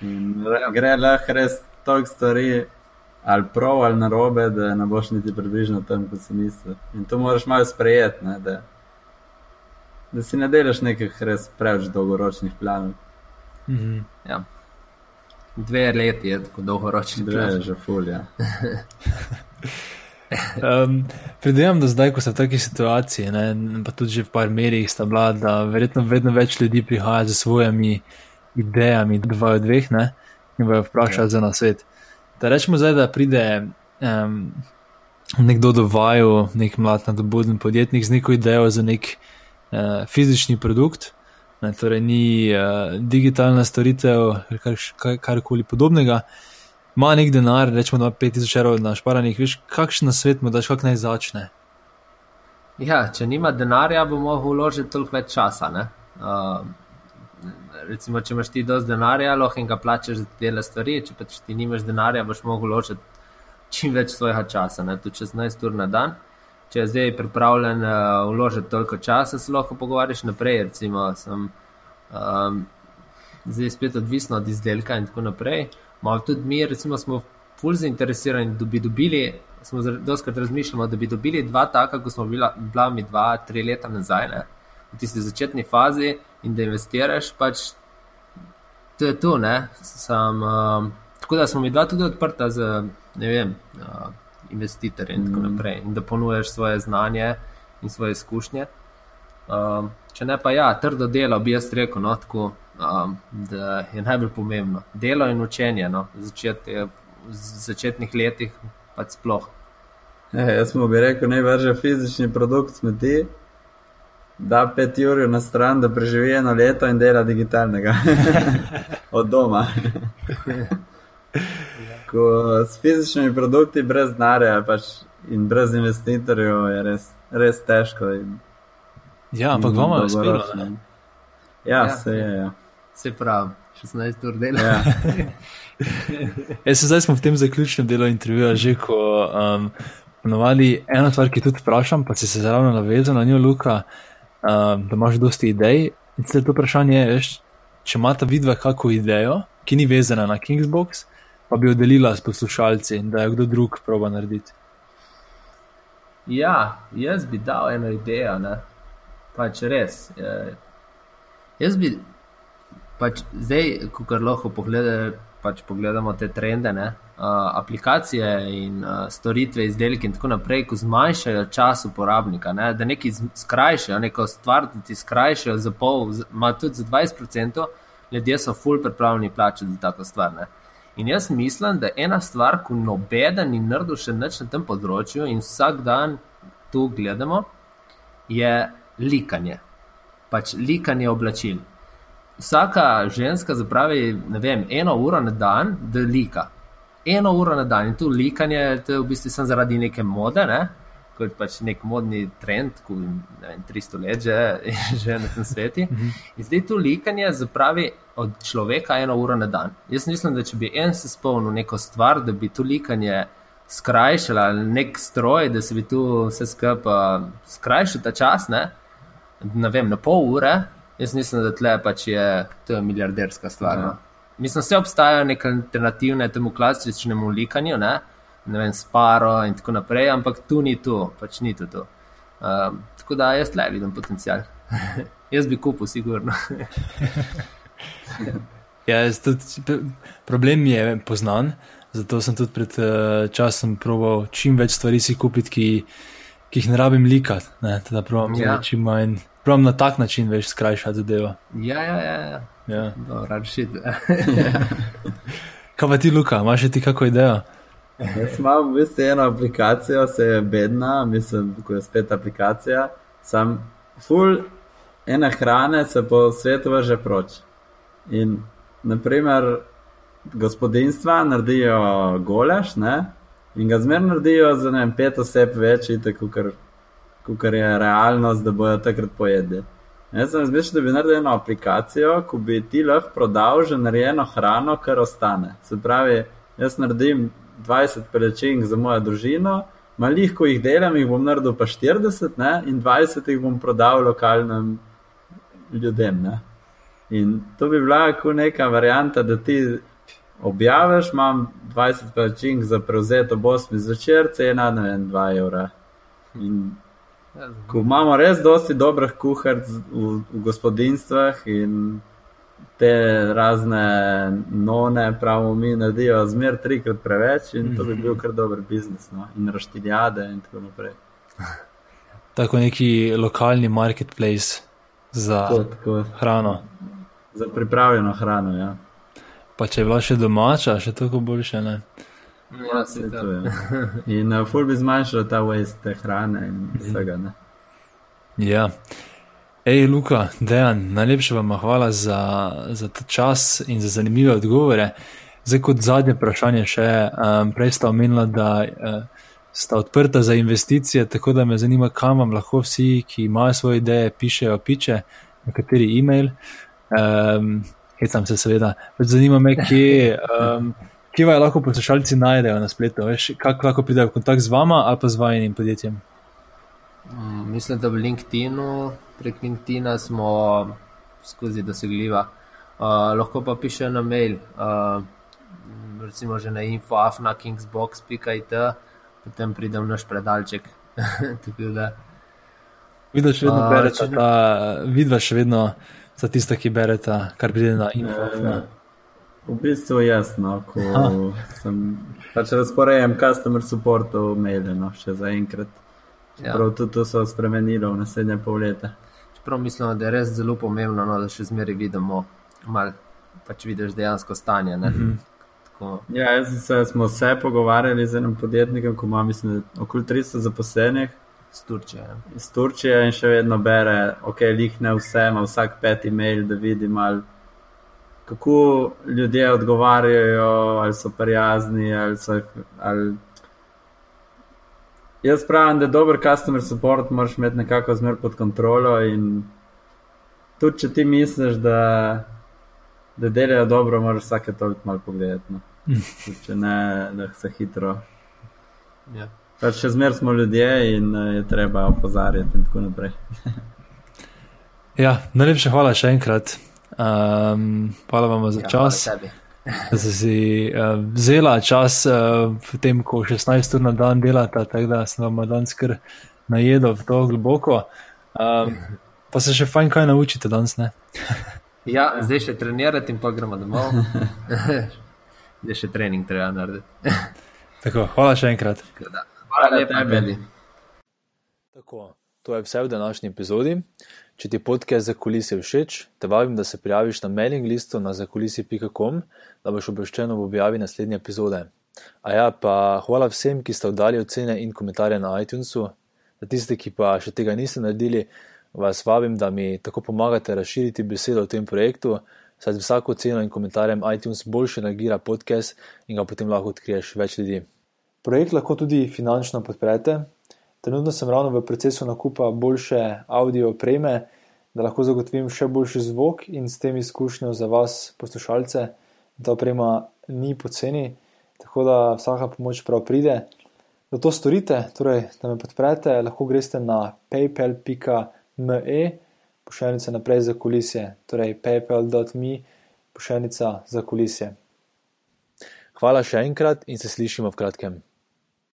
Gre lahko res toliko stvari, ali prav ali narobe, da ne boš niti približno tam, kot si mislil. In to moraš malo sprejeti, ne, da, da si ne delaš nekih res preveč dolgoročnih planov. Mhm. Ja. Dve leti je tako dolgoročni plan. Dve je že fulja. Um, Predvidevam, da zdaj, ko so v taki situaciji, ne, pa tudi že v par merih sta bila, da verjetno vedno več ljudi prihaja z svojimi idejami, dva od dveh, ne, in bojo vprašali ja. za nasvet. Da rečemo zdaj, da pride um, nekdo do vaju, nek mlad, nadobuden podjetnik z neko idejo za nek uh, fizični produkt, ne, torej ni uh, digitalna storitev, karkoli kar, kar podobnega ima nek denar, rečemo, da ima 5000 evrov na šparanih, veš, kakšen svet mu daš, kako naj začne. Ja, če nima denarja, bo lahko vložil toliko več časa. Uh, recimo, če imaš ti dovolj denarja, lahko in ga plačeš za te stvari, če pa ti nimaš denarja, boš lahko vložil čim več svojega časa, ne? tudi 16 ur na dan. Če je zdaj pripravljen uh, vložiti toliko časa, se lahko pogovarjaš naprej. Recimo, sem um, zdaj spet odvisen od izdelka in tako naprej malo tudi mi, recimo, smo fulj zainteresirani, da bi dobili, smo doskrat razmišljali, da bi dobili dva taka, kot smo bila, bila mi dva, tri leta nazaj, ne, v tisti začetni fazi in da investiraš, pač to je to. Sam, um, tako da smo mi dva tudi odprta za vem, uh, investitorje in tako mm. naprej. In da ponujaš svoje znanje in svoje izkušnje. Um, če ne pa ja, trdo delo, bi jaz rekel, no, tako, um, da je najbolj pomembno. Delo in učenje no, začet, v začetnih letih, pa sploh. E, jaz smo bi rekel, naj vrže fizični produkt smeti, da pet ur na stran, da preživi eno leto in dela digitalnega od doma. Ko s fizičnimi produkti, brez denarja pač in brez investitorjev, je res, res težko. In, ja, ampak bomo uspeli. Ja, ja, se je. Ja. Se pravi, 16 ur dela. Ja. Jaz se zdaj smo v tem zaključnem delu intervjuja že, ko um, ponovadi ena stvar, ki tudi vprašam, pa si se zelo navezal na njo, Luka, um, da imaš dosti idej. In se to vprašanje je, veš, če imata vidva kako idejo, ki ni vezana na Kingsbox, pa bi jo delila s poslušalci in da jo kdo drug proba narediti. Ja, jaz bi dal eno idejo, ne? pač res. Je, jaz bi, pač zdaj, ko lahko pogledaj, pač pogledamo te trende, ne? uh, aplikacije in uh, storitve, izdelke in tako naprej, ko zmanjšajo čas uporabnika, ne? da nekaj skrajšajo, neko stvar, da ti skrajšajo za pol, ima tudi za 20%, ljudje so full pripravljeni plačati za tako stvar. Ne? In jaz mislim, da je ena stvar, ko nobeden ni naredil še nič na tem področju in vsak dan tu gledamo, je likanje. Pač likanje oblačil vsaka ženska zapravi, vem, eno uro na dan, da lika. Eno uro na dan in tu likanje, to je v bistvu samo zaradi neke mode, ne? kot pač nek modni trend, ki je 300 let že, že na tem svetu. In zdaj tu likanje zapravi od človeka eno uro na dan. Jaz mislim, da če bi en se spomnil neko stvar, da bi tu likanje skrajšala, nek stroj, da se bi tu vse skupaj skrajšal ta čas, ne? ne vem, na pol ure, Jaz mislim, da tle pač je to milijarderska stvar. No. Ja. Mislim, da obstajajo neke alternativne temu klasičnemu likanju, ne, ne vem, sparo in tako naprej, ampak tu ni to, pač ni to. to. Um, tako da jaz tle vidim potencial. jaz bi kupil, sigurno. ja, tudi, problem je poznan, zato sem tudi pred uh, časom proval čim več stvari si kupiti, ki, ki jih ne rabim likati. Da pravim, ja. čim manj Pravno na tak način veš skrajšati zadevo. Ja, ja, ja. ja. ja. Dobro, Kaj pa ti, Luka, imaš ti kako idejo? Jaz imam v bistvu eno aplikacijo, se je bedna, mislim, ko je spet aplikacija. Sam full ene hrane se po svetu vrže proč. In naprimer, gospodinstva naredijo golaš, ne? In ga zmer naredijo za ne vem, pet oseb več, tako kar kot je realnost, da bojo takrat pojedli. Jaz sem razmišljal, da bi naredil eno aplikacijo, ko bi ti lahko prodal že narejeno hrano, kar ostane. Se pravi, jaz naredim 20 pelečink za mojo družino, malih, ko jih delam, jih bom naredil pa 40 ne? in 20 jih bom prodal lokalnim ljudem. Ne? In to bi bila kot neka varianta, da ti objaviš, imam 20 pelečink za prevzeti ob 8 zvečer, cena vem, 2 evra. In Ko imamo res dosti dobrih kuharic v, v gospodinstvih in te razne none, pravimo mi, naredijo zmer trikrat preveč in to bi bil kar dober biznis. No? In raštiljade in tako naprej. Tako neki lokalni marketplace za tako, tako. hrano. Za pripravljeno hrano, ja. Pa če je bila še domača, še toliko boljše, ne? Ja, se to je. In uh, ful bi zmanjšal ta waste hrane in vsega. Ne? Ja. Ej, Luka, dejan, najlepša vam hvala za, za ta čas in za zanimive odgovore. Zdaj, kot zadnje vprašanje, še um, prej sta omenila, da uh, sta odprta za investicije, tako da me zanima, kam vam lahko vsi, ki imajo svoje ideje, pišejo piče, na kateri e-mail. Um, Hecam se, seveda. Zanima me, kje. Um, kje vas lahko poslušalci najdejo na spletu, veš, kako lahko pridejo v kontakt z vama ali pa z vajenim podjetjem? Mm, mislim, da v LinkedInu, prek LinkedIna smo skozi dosegljiva. Uh, lahko pa pišejo na mail, uh, recimo že na infoafnakingsbox.it, potem pridem naš predalček. Vidva še vedno uh, berete, če... vidva še vedno za tiste, ki berete, kar pride na infoafnakingsbox. V bistvu jasno, ko Aha. sem pač razporejam customer supportov maile, no, še zaenkrat. Ja. Prav tudi to so spremenili v naslednje pol leta. Čeprav mislim, da je res zelo pomembno, no, da še zmeraj vidimo, malo pač vidiš dejansko stanje. Mm -hmm. Ja, jaz se, smo se pogovarjali z enim podjetnikom, ko ima mislim, okoli 300 zaposlenih. Z Turčije. Z Turčije in še vedno bere, ok, lih ne vse, ima vsak peti mail, da vidi malo kako ljudje odgovarjajo, ali so prijazni. Ali so, ali... Jaz pravim, da je dober customer support, moraš imeti nekako zmer pod kontrolo. Tudi če ti misliš, da, da delajo dobro, moraš vsake toliko malo pogledati. No. Če ne, da se hitro. Ja. Pač še zmer smo ljudje in uh, je treba opozarjati, in tako naprej. ja, najlepša hvala še enkrat. Um, hvala vam za ja, čas. Da ste si uh, vzela čas uh, v tem, ko 16 ur na dan delate, tako da sem vam danes kar najedel v to globoko. Um, pa se še fajn kaj naučite danes, ne? ja, zdaj še trenirati in pa gremo domov. zdaj še trening treba narediti. tako, hvala še enkrat. Hvala lepa, Beli. Tako, to je vse v današnji epizodi. Če ti podcast za kulise všeč, te vabim, da se prijaviš na mailing listu na zakulisi.com, da boš obveščen ob objavi naslednje epizode. A ja, pa hvala vsem, ki ste oddali ocene in komentarje na iTunesu. Za tiste, ki pa še tega niste naredili, vas vabim, da mi tako pomagate razširiti besedo o tem projektu, saj z vsako oceno in komentarjem iTunes boljše nagira podcast in ga potem lahko odkriješ več ljudi. Projekt lahko tudi finančno podprete. Trenutno sem ravno v procesu nakupa boljše audio opreme, da lahko zagotovim še boljši zvok in s tem izkušnjo za vas, poslušalce. Ta oprema ni poceni, tako da vsaka pomoč prav pride. Da to storite, torej da me podprete, lahko greste na paypal.me, pošiljnica naprej za kulisje, torej paypal.me, pošiljnica za kulisje. Hvala še enkrat in se slišimo v kratkem.